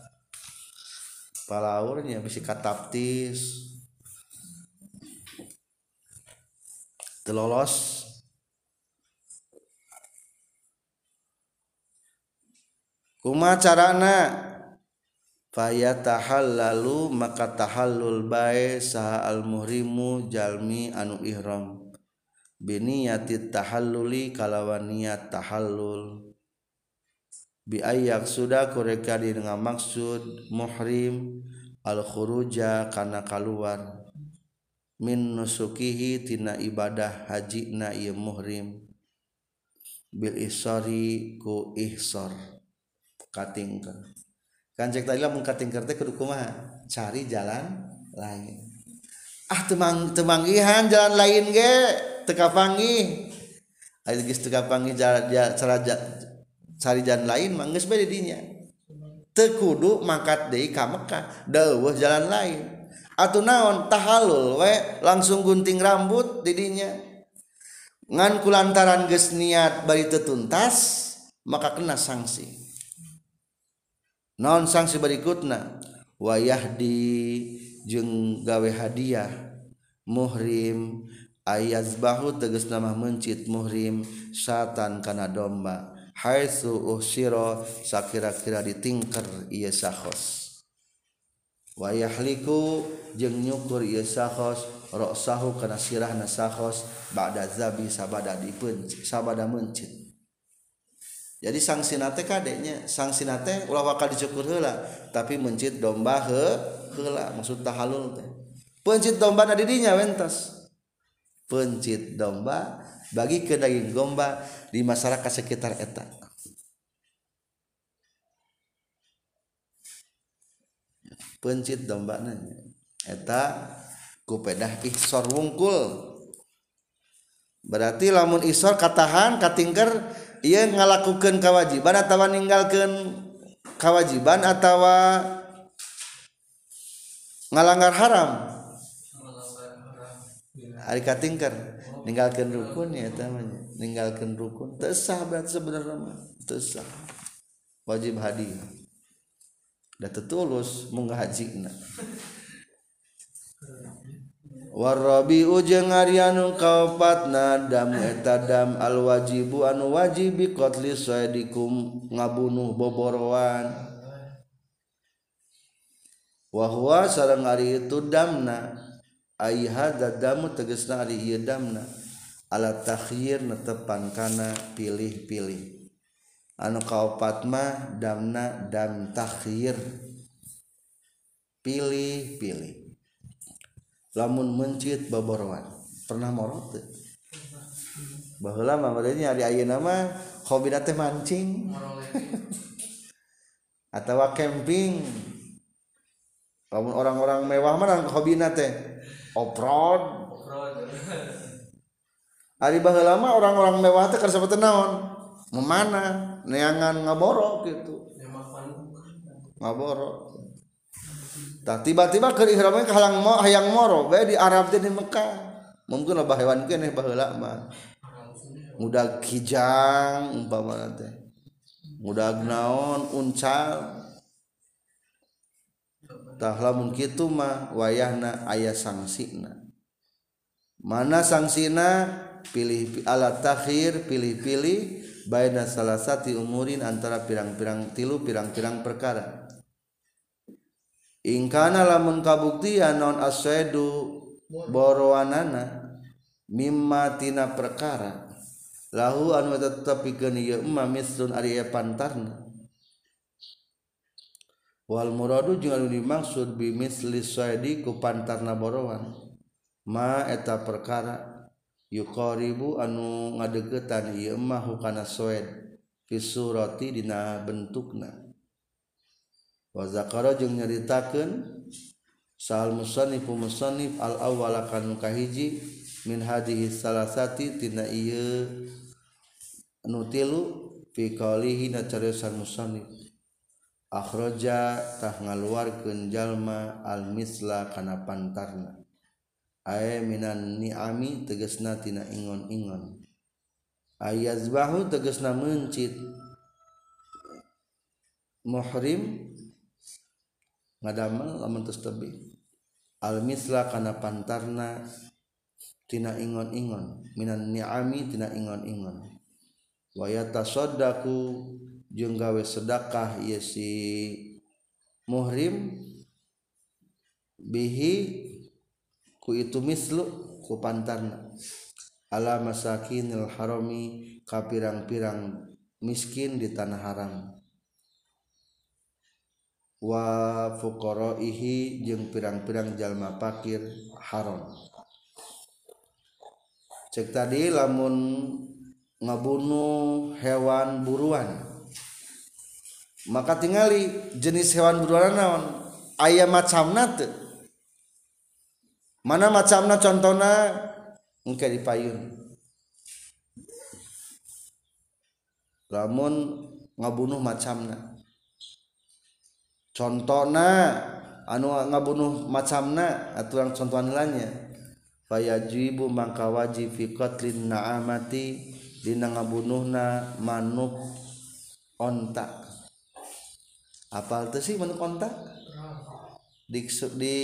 palaurnya bisi kataptis. Telolos kuma carana? Faya tahal lalu maka tahallul bae saha al muhrimu jalmi anu ihram. Biniyati tahalluli kalawan niat tahallul. Bi ayak sudah kureka dengan maksud muhrim al khuruja kana keluar min nusukihi tina ibadah haji na ieu muhrim. Bil isari ku ihsar katingker. Kan cek tadi lah mun katingker teh kudu kumaha? Cari jalan lain. Ah temang temanggihan jalan lain ge teka panggih ari geus teka panggih cara cari jalan lain mah geus bae dinya. Teu kudu mangkat deui ka Mekah. Deueuh jalan lain. Atuh naon tahalul we langsung gunting rambut didinya ngan kulantaran geus niat bari teu tuntas maka kena sanksi naon sanksi berikutna? Wayah di gawe hadiah. Muhrim ayazbahu tegas nama mencit muhrim satan kana domba haitsu uhsiro sakira-kira ditingker ieu sahos wa yahliku jeung nyukur ieu sahos ra'sahu kana sirahna sahos ba'da zabi sabada dipencit sabada mencit jadi sanksi nate kadeknya sanksi nate ulah bakal dicukur heula tapi mencit domba he heula maksud tahalul teh. Pencit domba na didinya wentas. Pencit domba bagi ke daging domba di masyarakat sekitar eta. Pencit domba nanya eta kupedah ihsor wungkul. Berarti lamun isor katahan katingker ia ngalakukan kewajiban atau ninggalkan kewajiban atau ngalanggar haram? Ari katingker ninggalkan rukun ya tamanya meninggalkan rukun. Tersah berarti sebenarnya mah. Tersah. Wajib hadiah da tetulus munggah hajina warabiu jeung aryanu kaopatna dam eta dam al wajibu anu wajib bi qatli ngabunuh boborowan wa huwa sareng ari itu damna. Ai hada damu tegasna ari ieu damna. ala takhir netepan kana pilih-pilih. Anu kaopatma damna dam takhir. Pilih-pilih. Lamun mencit baborowan pernah morot bahwa lama nya ada ayeuna nama hobi teh mancing. Atau camping. Lamun orang-orang mewah mana hobi teh off road. Ari lama orang-orang mewah teh seperti naon? Memana? Neangan ngaborok gitu ngaborok tak tiba-tiba ke ihramnya halang mo hayang moro bae di Arab teh di Mekah. Mungkin lah hewan kene baheula mah. Mudah kijang umpama teh. Mudah naon uncal. Lamun kitu mah wayahna aya sangsina mana sangsina pilih alat takhir pilih-pilih baina salah satu umurin antara pirang-pirang tilu pirang-pirang perkara. Ingkana lamun kabuktian non aswedu boroanana mimma tina perkara. Lahu anu tetepikeun ieu emma mislun ari pantarna wal muradu jeung anu dimaksud bi misli suadi ku pantarna borowan ma eta perkara. yuqaribu anu ngadegetan ieu mah hukana soed fisurati dina bentukna. Wa zakara jeung nyaritakeun sal musannif musannif al awwala kanu kahiji min hadhihi salasati tina ieu anu tilu fi qalihi na cariosan musannif. Akhraja tah ngaluarkeun jalma al misla kana pantarna. aya minan niami tegesna tina ingon-ingon. Ayazbahu tegesna mencit. Muhrim ngadamel lamun tos tebih al misla kana pantarna tina ingon-ingon. Minan niami tina ingon-ingon. Wa yatasaddaqu jeung gawe sedekah ieu si muhrim bihi ku itu mislu ku pantarna. Ala masakinil harami ka pirang-pirang miskin di tanah haram. Wa fuqaraihi jeung pirang-pirang jalma fakir haram. Cek tadi lamun ngabunuh hewan buruan maka tingali jenis hewan buruan naon? Aya macamna teu mana macamna contohna? Engke dipayun. Lamun ngabunuh macamna. Contohna anu ngabunuh macamna aturan contohan lainnya. Fayajibu mangka wajib fi qatlin na'amati dina ngabunuhna manuk onta apal teh sih manuk onta di, di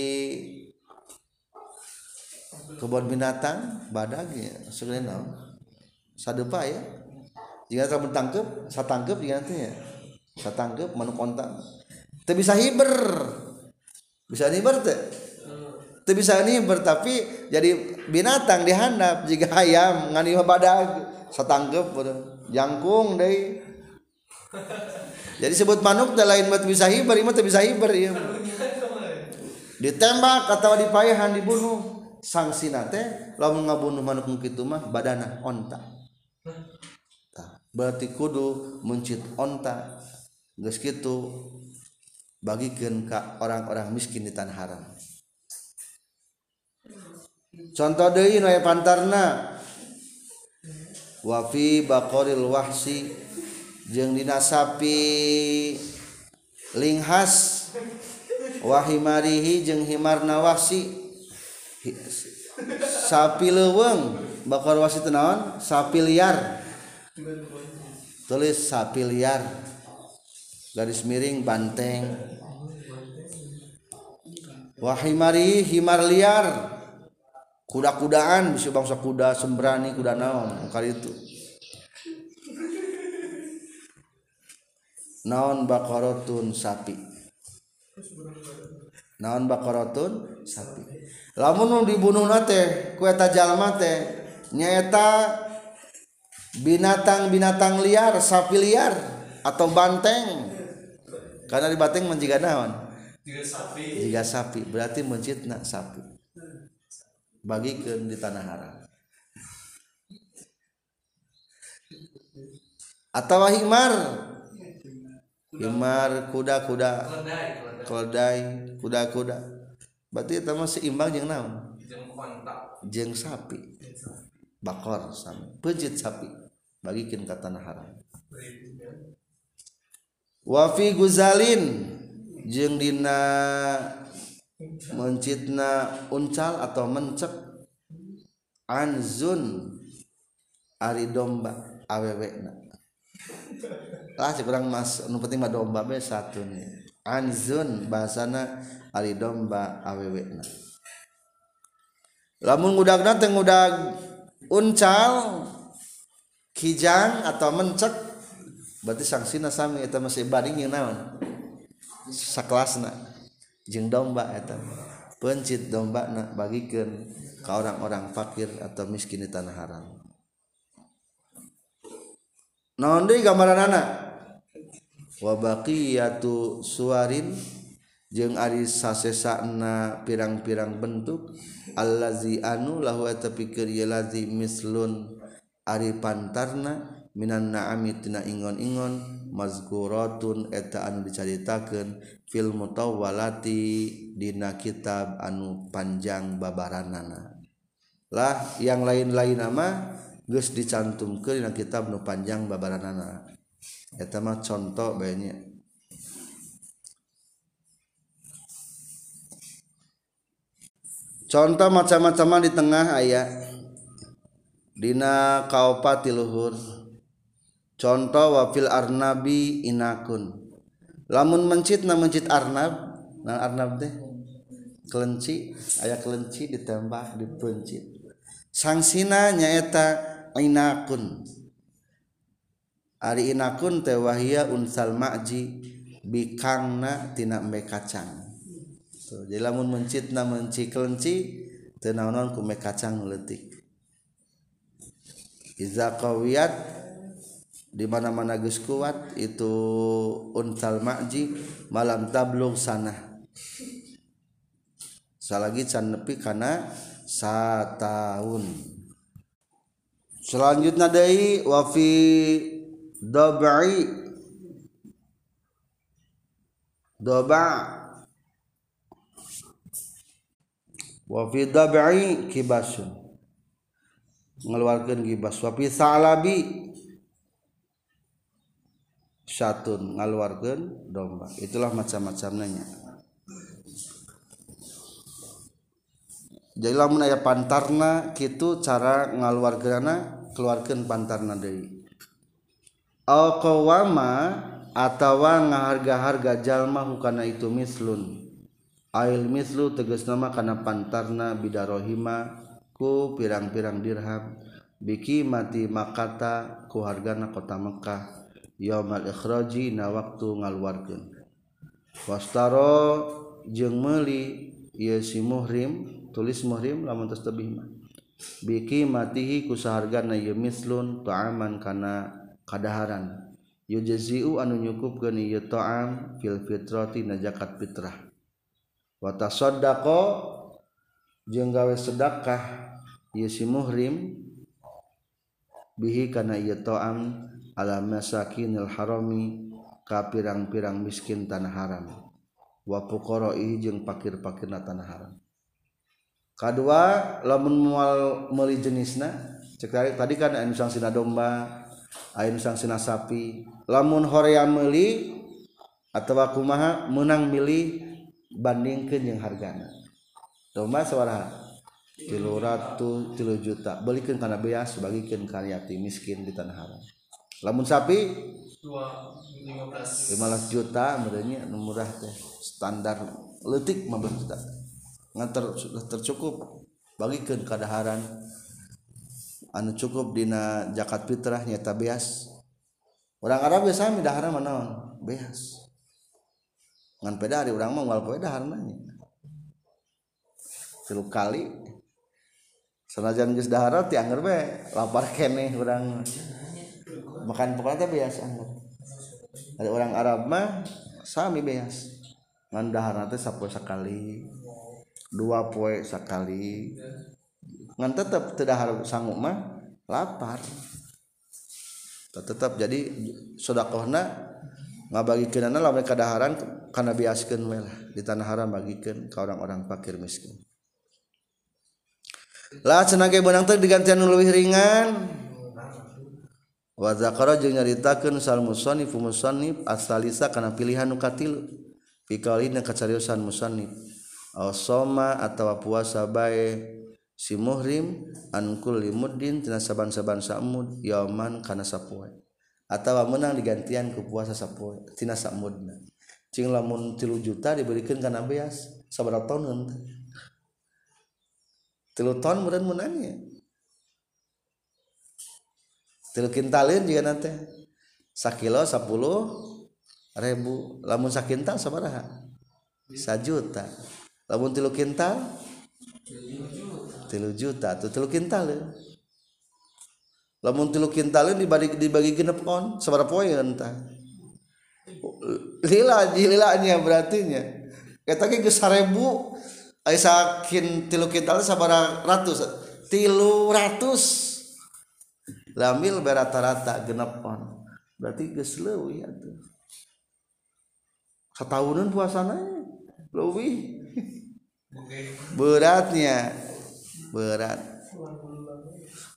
kebun binatang badag ya. Sebenarnya sadepa ya. Jika kamu tangkep saya tangkep jika nanti ya. Saya tangkep manuk kontak. Itu bisa hiber. Bisa hiber teh itu bisa hiber tapi jadi binatang dihandap. Jika ayam ngani badag saya tangkep jangkung deh. Jadi sebut manuk teh lain buat bisa hiber ini bisa hiber ya ditembak atau dipayahan dibunuh sanksi nate lamun ngabunuh manuk kitu mah badana onta. Berarti kudu mencit onta. Geus kitu bagikeun ka orang-orang miskin di tanah haram. Contoh deui nu pantarna. Wa fi baqaril wahsi jeung dina sapi linghas wahimarihi jeung himarna wahsi. Sapi leweng bakar wasit naon? Sapi liar. Tulis sapi liar. Garis miring banteng. Wahimari himar liar. Kuda-kudaan bisa bangsa kuda sembrani kuda naon? Kali itu. Naon bakarotun sapi? Naon bakarotun sapi lamun dibunuh nate kueta jalma teh nyaeta binatang-binatang liar sapi liar atau banteng. Karena di banteng menjaga naon? Jika sapi. Jika sapi. Berarti mencitna sapi. Bagikan di tanah haram. Atau himar? Himar kuda-kuda. Keledai kuda-kuda. Berarti itu masih imbang jeung naon? Jeung sapi. Bakor sami pejit sapi. Bagikin ka tanah haram. Wa fi guzalin. Jeung dina mencitna uncal atau mencek. Anzun. Ari domba. Awewena lah kurang mas nu penting mah domba be satu nih anzun bahasana ari domba awewekna lamun ngudagna teu ngudag uncal kijang atau mencek berarti sangsina sami eta masih banding jeung naon? Sakelasna jeung domba eta pencit domba na bagikeun ka orang-orang fakir atau miskin di tanah haram. Naon deui gambaran anak wabaqiyatu suwarin jeung ari sasesana pirang-pirang bentuk allazi anu lahu tapikeun ye lazi mislun ari pantarna minan na'ami tina ingon-ingon mazkuratun eta anu dicaritakeun fil mutawwalati dina kitab anu panjang babaranana. Lah yang lain-lain nama geus dicantumkeun dina kitab nu panjang babaranana. Eta mah contoh banyak. Contoh macam-macam di tengah ayat Dina kaupati luhur. Contoh wafil arnabi inakun. Lamun mencit na mencit arnab. Nah arnab teh kelenci. Ayat kelenci ditembak dipencit. Sangsina nyaeta inakun Ari inakun tewahia unsal makji bikangna tina me kacang. Tuh, jadi lamun mencitna menciklenci tenaonon ku me kacang letik. Iza kawiyat di mana mana geus kuat itu unsal makji malam tablung sana. Salagi can nepi kana sataun. Selanjutnya dari wafi dobai doba wafi dobai kibasun. Mengeluarkan gibas wafi salabi. Syatun. Ngaluarkan domba. Itulah macam-macamnya. Jadi lamun aya pantarna kitu cara ngaluarkeunana keluarkan pantarna deui alqawama atawa ngaharga-harga jalma hukana itu mislun. Ail mislu tegas nama kana pantarna bidarohima ku pirang-pirang dirham. Biki mati makata ku hargana kota Mekkah yaumal ikhraji na waktu ngaluarkeun. Wastaro jeung meuli ieu si muhrim tulis muhrim lamun tos tebih mah biki matihi ku sahargana ieu mislun ta'aman kana kadaharan. Yujaziu anu nyukupkeun ieu ta'am fil fitrati najakat fitrah. Wa sodako jeung gawe sedekah ieu si muhrim bihi kana ieu ta'am ala masakinil harami ka pirang-pirang miskin tanah haram. Wa fuqara'i jeung pakir-pakirna tanah haram. Kadua lamun moal meuli jenisna cek tadi kan anu sina domba Ain sang sina sapi lamun Horea meli atau kumaha menang milih bandingkan yang hargana. Domba suara tilu ratu tilu juta. Belikan karena beas bagikan karya miskin di tanah haram. Lamun sapi? 15 juta merenya murah teh. Standar letik 15 juta. Ngan sudah tercukup. Bagikan kadaharan. anu cukup dina zakat fitrah nyata beas. Orang Arab biasa mi dahar beas. Ngan pedari orang mah wal poe dahar nanya tilu kali. Senajan geus dahar ti anggar bae lapar kene urang makan pokoknya teh beas anggar ada orang Arab mah sami beas. Ngan dahar teh sapoe sakali dua poe sakali. Ngan tetep teu dahar sanggup mah lapar. Tetap jadi sodakohna ngabagikeun lamun kadaharan kana biaskeun we lah. Di tanah haram bagikeun ka orang-orang fakir miskin. Lah cenah benang teh digantian lebih ringan. Wa zakara jeung nyaritakeun sal musannif musannif asalisa kana pilihan nu katilu. Fi qaulina kacariusan musannif. Aw soma atawa puasa bae si muhrim an kulli muddin tina saban-saban samud yauman kana sapoe atawa menang digantian ku puasa sapoe tina samudna. Cing lamun 3 juta diberikan kana beas sabaraha tahun henteu 3 tahun murid menangnya 3 kintalin juga nanti sakilo 10 ribu lamun sakintal sabaraha sajuta. Lamun 3 kintal tilu juta tuh tilu kintal ya. lamun tilu kintalin dibagi dibagi genep on sabaraha poin entah lila lilanya berarti nya kita ke seribu Ay sakin tilu kintal sabara ratus tilu ratus. Lamil berata-rata genep on berarti geus leuwih atuh satahunan puasana leuwih. Beratnya berat.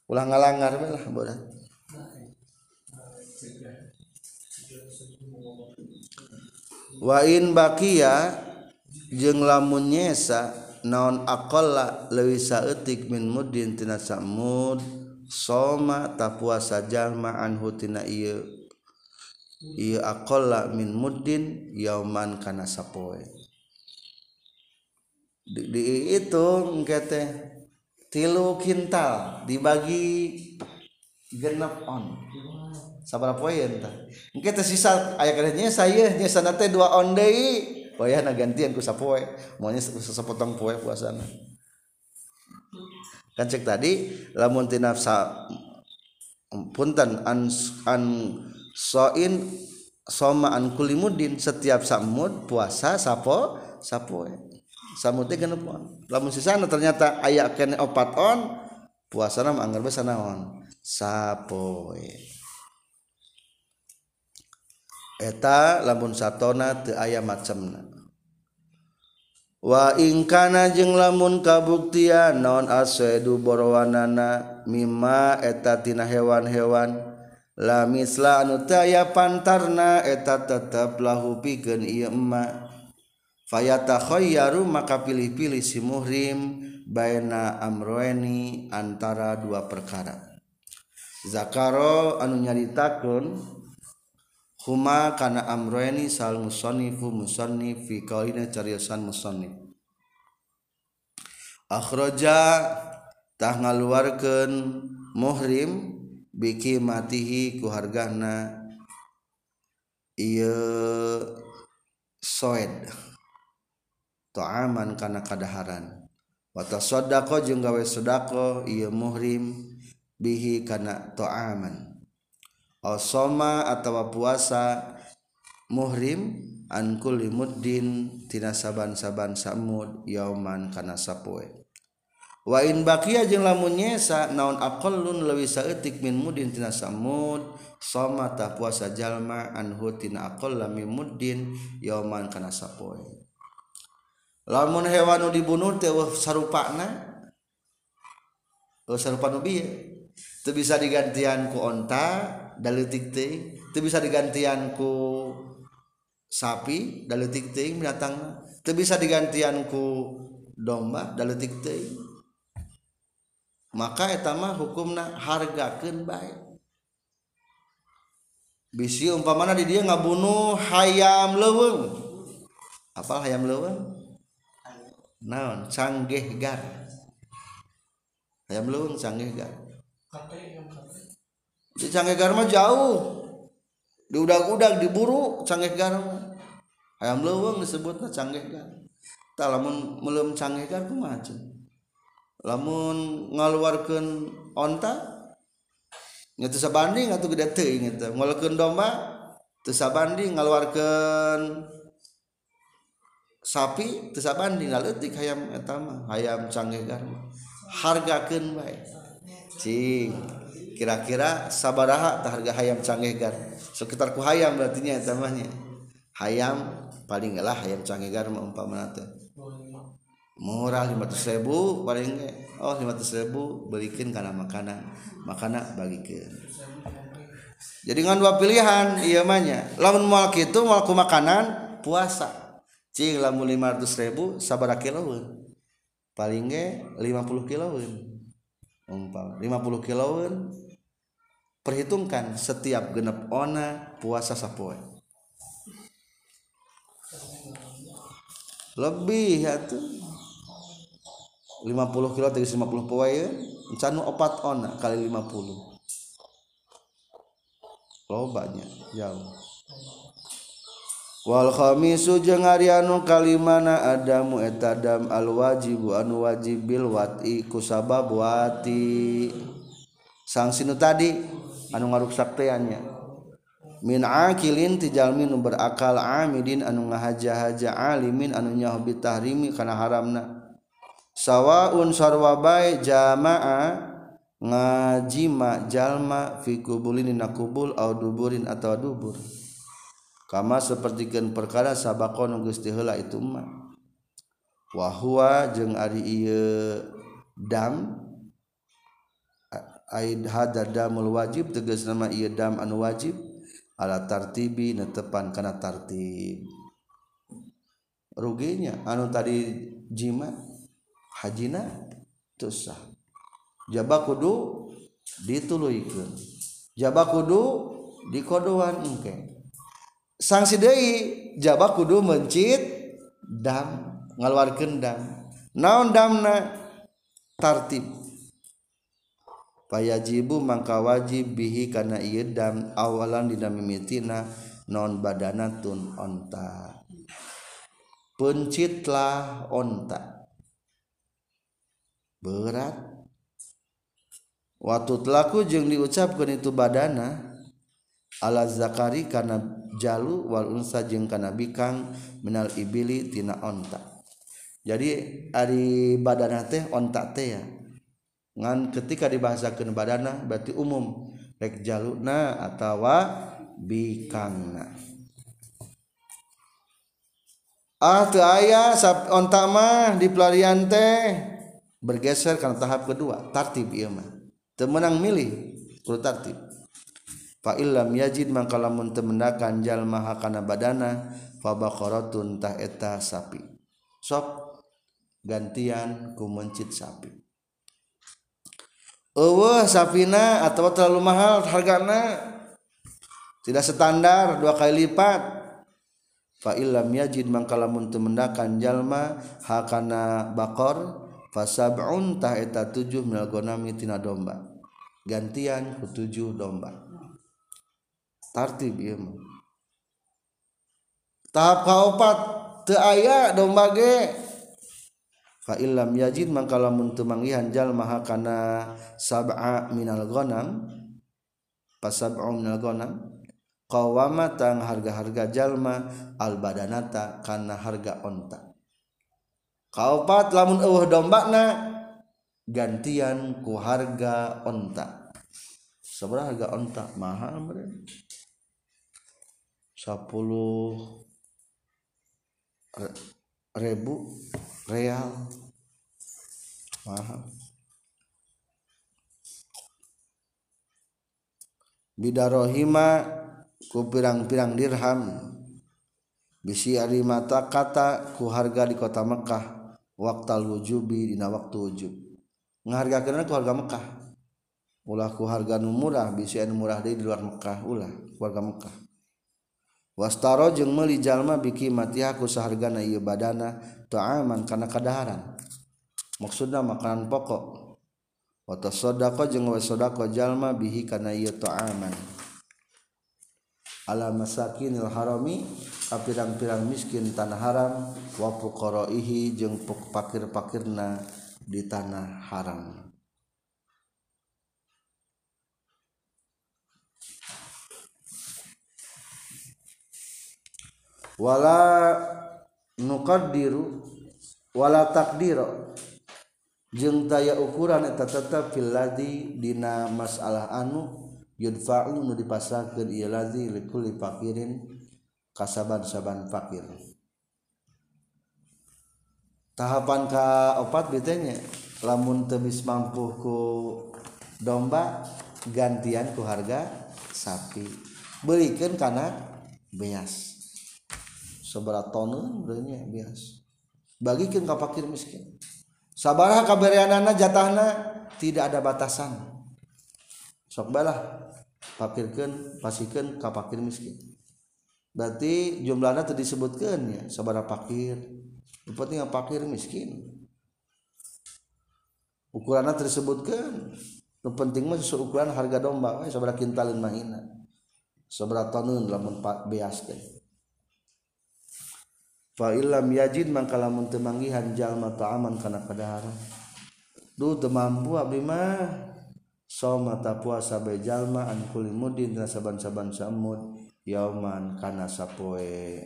Ulah ngalanggar lah berat wain bakia jeung lamun nyesa naon akola lewi saeutik min mudin tina samud soma ta puasa jalma anhu tina ieu. Ieu akola min mudin yauman kana sapoe. Di, dihitung kete tilu kintal dibagi genep on. Sabaraha poe entah engke teh sisa aya saya nya sana teh dua on deui. Poya na gantian ku sapoe maunya sepotong poe puasana. Kan cek tadi lamun tina sa punten an an soin soma an kulimudin setiap samud puasa sapo sapoe genep on lamun sisana ternyata aya kene opat on puasana mah anggar naon sapoe. Eta lamun satona teu aya macemna. Wa ingkana jeung lamun kabuktian non aswedu borwanana mimma eta tina hewan-hewan. La misla anu teu aya pantarna eta tetep lahu pikeun ieu emma fayatakhoyyaru maka pilih-pilih si muhrim baina amroeni antara dua perkara. Zakaro anu nyaritakeun huma kana amroeni sal musannifu musannif fi qaulina cariyosan musannif akhraja tah ngaluarkeun muhrim biki matihi ku hargana ieu soed. ta'aman kana kadaharan. Wata sodako jeung gawe sodako iya muhrim bihi kana ta'aman. Osoma atau puasa muhrim an kulli muddin tina saban-saban samud yauman kana sapoe. Wa in baqiya jeung lamun nyesa naon aqallun leuwih saeutik min muddin tina samud somata puasa jalma anhu tina aqall min muddin yauman kana sapoe. lamun hewan nu dibunuh teh sarupana sarupa nu bieu teu bisa digantian ku onta daleutik teuing teu bisa digantian ku sapi daleutik teuing binatang teu bisa digantian ku domba daleutik teuing maka eta mah hukumna hargakeun bae. Bisi umpamana di dia ngabunuh hayam leuweung. Apa hayam leuweung? naon? Canggih gar. Ayam leuweung canggih gar. Di canggih gar mah jauh. Di udag-udag diburu canggih gar ayam lung disebutnya canggih gar. Tak lamun melum canggih gar kumaha lamun ngaluarkeun onta nggak sabanding atau gede teuing eta ngaluarkeun domba teu sabanding ngaluarkeun sapi tuh sabanding ngaletik hayam etama hayam canggih garma hargakeun baik kira-kira sabaraha harga hayam canggihgar sekitar ku hayam berartinya tamahnya hayam paling lah hayam canggihgar empat murah 500 ribu paling oh 500 ribu berikan karena makanan. Makanan bagi ke jadi dengan dua pilihan iya mahnya lamun mau itu mau ku makanan puasa cing lamun 500 ribu sabar kilo paling 50 kilo umpam 50 kiloan perhitungkan setiap genep ona puasa sapoe. Lebih ya tuh 50 kilo 50 poe canu opat ona kali 50 lo banyak jauh Walkhomisu jeung Aryanu Kalimana Adamu etadam alwajibu anu wajib bil wati kusabab wati. Sanksi nu tadi anu ngaruksak teannya min akilin tijalmi nu berakal amidin anu ngahaja-haja alimin anu nyaho bitahrimi kana haramna. Sawaun sarwa bae jamaa ngajima jalma fi kubulin dina kubul au duburin atau dubur. kama sepertikan perkara sabako nunggus dihela itu mah. Wahwa jeng ari iya dam aid hada damul wajib tegas nama iya dam anu wajib ala tartibi netepan kana tartib. Ruginya anu tadi jima hajina tusah jaba kudu dituluikeun. Jaba kudu dikodoan engke. okay. Sanksi deui jaba kudu mencit dam ngaluarkeun dam. Naon damna? Tartib. Payajibu mangka wajib bihi kana ieu dam awalan dina mimitina non badanatun onta. Pencitlah onta. Berat. Waktu telaku jeng diucapkan itu badana. Ala zakari karena jalu wal unsa jeung kana bikang minal ibili tina onta. Jadi ari badana teh onta teh ya. Ngan ketika dibahasakeun badana berarti umum. Rek jaluna atawa bikangna. Ah teu aya onta mah di pelarian teh bergeser karena tahap kedua tartib ieu mah. Teu menang milih kudu tartib fa illam yajid mangka lamun teu mendakan jalma hakana badana fa baqaratun tah eta sapi. Sok gantian ku mencit sapi. Eueuh sapina atau terlalu mahal hargana tidak standar dua kali lipat. Fa illam yajid mangka lamun teu mendakan jalma hakana bakor fa sab'un tah eta tujuh minal gonami tina domba. Gantian ku tujuh domba tartib ieu mah tahap kaopat teu aya domba ge. Fa illam yajid mangka lamun teu manggihan jalma hakana sab'a minal ghanam. Fa sab'u minal ghanam qawama tang harga-harga jalma al badanata karena harga onta. Kaopat lamun eueuh dombana gantian ku harga onta. Seberapa harga onta? Mahal meureun 10 ribu real. Mahal. Bidarohima ku pirang-pirang dirham. Bisi ari mata kata ku harga di kota Mekah. Waktal wujubi dina waktu wujub. Ngahargakeun ku harga Mekah. Ulah ku harga murah bisi anu murah di luar Mekah ulah ku harga Mekah wastaro jeung meuli jalma biki matiha ku sahargana ieu badana ta'aman kana kadaharan. Maksudna makanan pokok. Wa tasaddaqa jeung wa sadaqa jalma bihi kana ieu ta'aman. Ala masakinil harami pirang-pirang miskin tanah haram wa fuqaraihi jeung pakir-pakirna di tanah haram. wala nuqaddiru wala takdiro jeung daya ukuran eta tetep fil ladzi dina masalah anu yudfa'u nu dipasahkeun ieu ladzi likulli fakirin kasaban-saban fakir. Tahapan ka opat bitenya lamun temis mampu ku domba gantian ku harga sapi. Belikan karena beas. Seberat ton berenya beas bagikan ka fakir miskin. Sabaraha kabereanana jatahna tidak ada batasan. Sok balah. Pakirkan pasikan ka pakir miskin. Berarti jumlahnya tadi disebutkan ya sabara pakir. Penting pakir miskin. Ukurannya tersebutkan nu penting mah ukuran harga domba. We sabara kintalin mahina. Sabara tonun lamun beas teh fa illam yajid mangka lamun teu manggihan jalma ta'aman kana kadahara duh teu abdi mah. Mata puasa bejallma ankul mudin saban-saban samud Yaman kana sappoe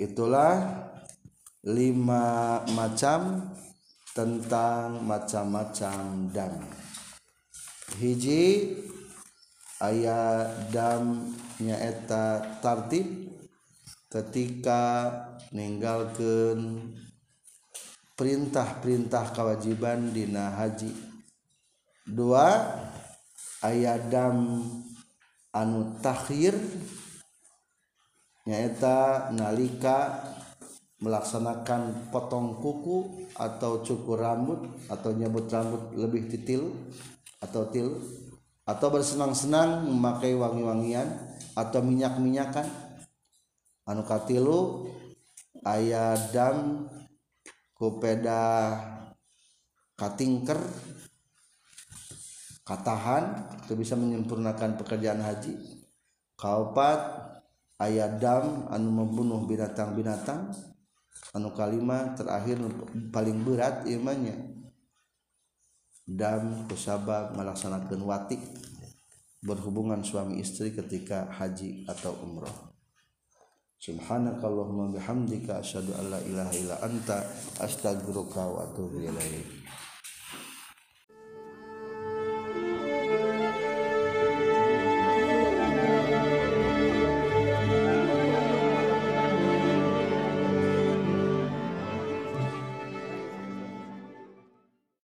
itulah lima macam tentang macam-macam dan hiji ayat damnyaeta tartib. Ketika meninggalkan perintah-perintah kewajiban dina haji. Dua ayadam anu takhir nyaeta nalika melaksanakan potong kuku atau cukur rambut atau nyabut rambut lebih titil atau til atau bersenang-senang memakai wangi-wangian atau minyak-minyakan. Anu katilu ayadam kupeda katingker katahan itu bisa menyempurnakan pekerjaan haji. Kaopat ayadam anu membunuh binatang-binatang. Anu kalimat terakhir paling berat imannya dan kusabab melaksanakan watik berhubungan suami istri ketika haji atau umrah. Subhanakallahumma bihamdika asyhadu an la ilaha illa anta astaghfiruka wa atubu ilaik.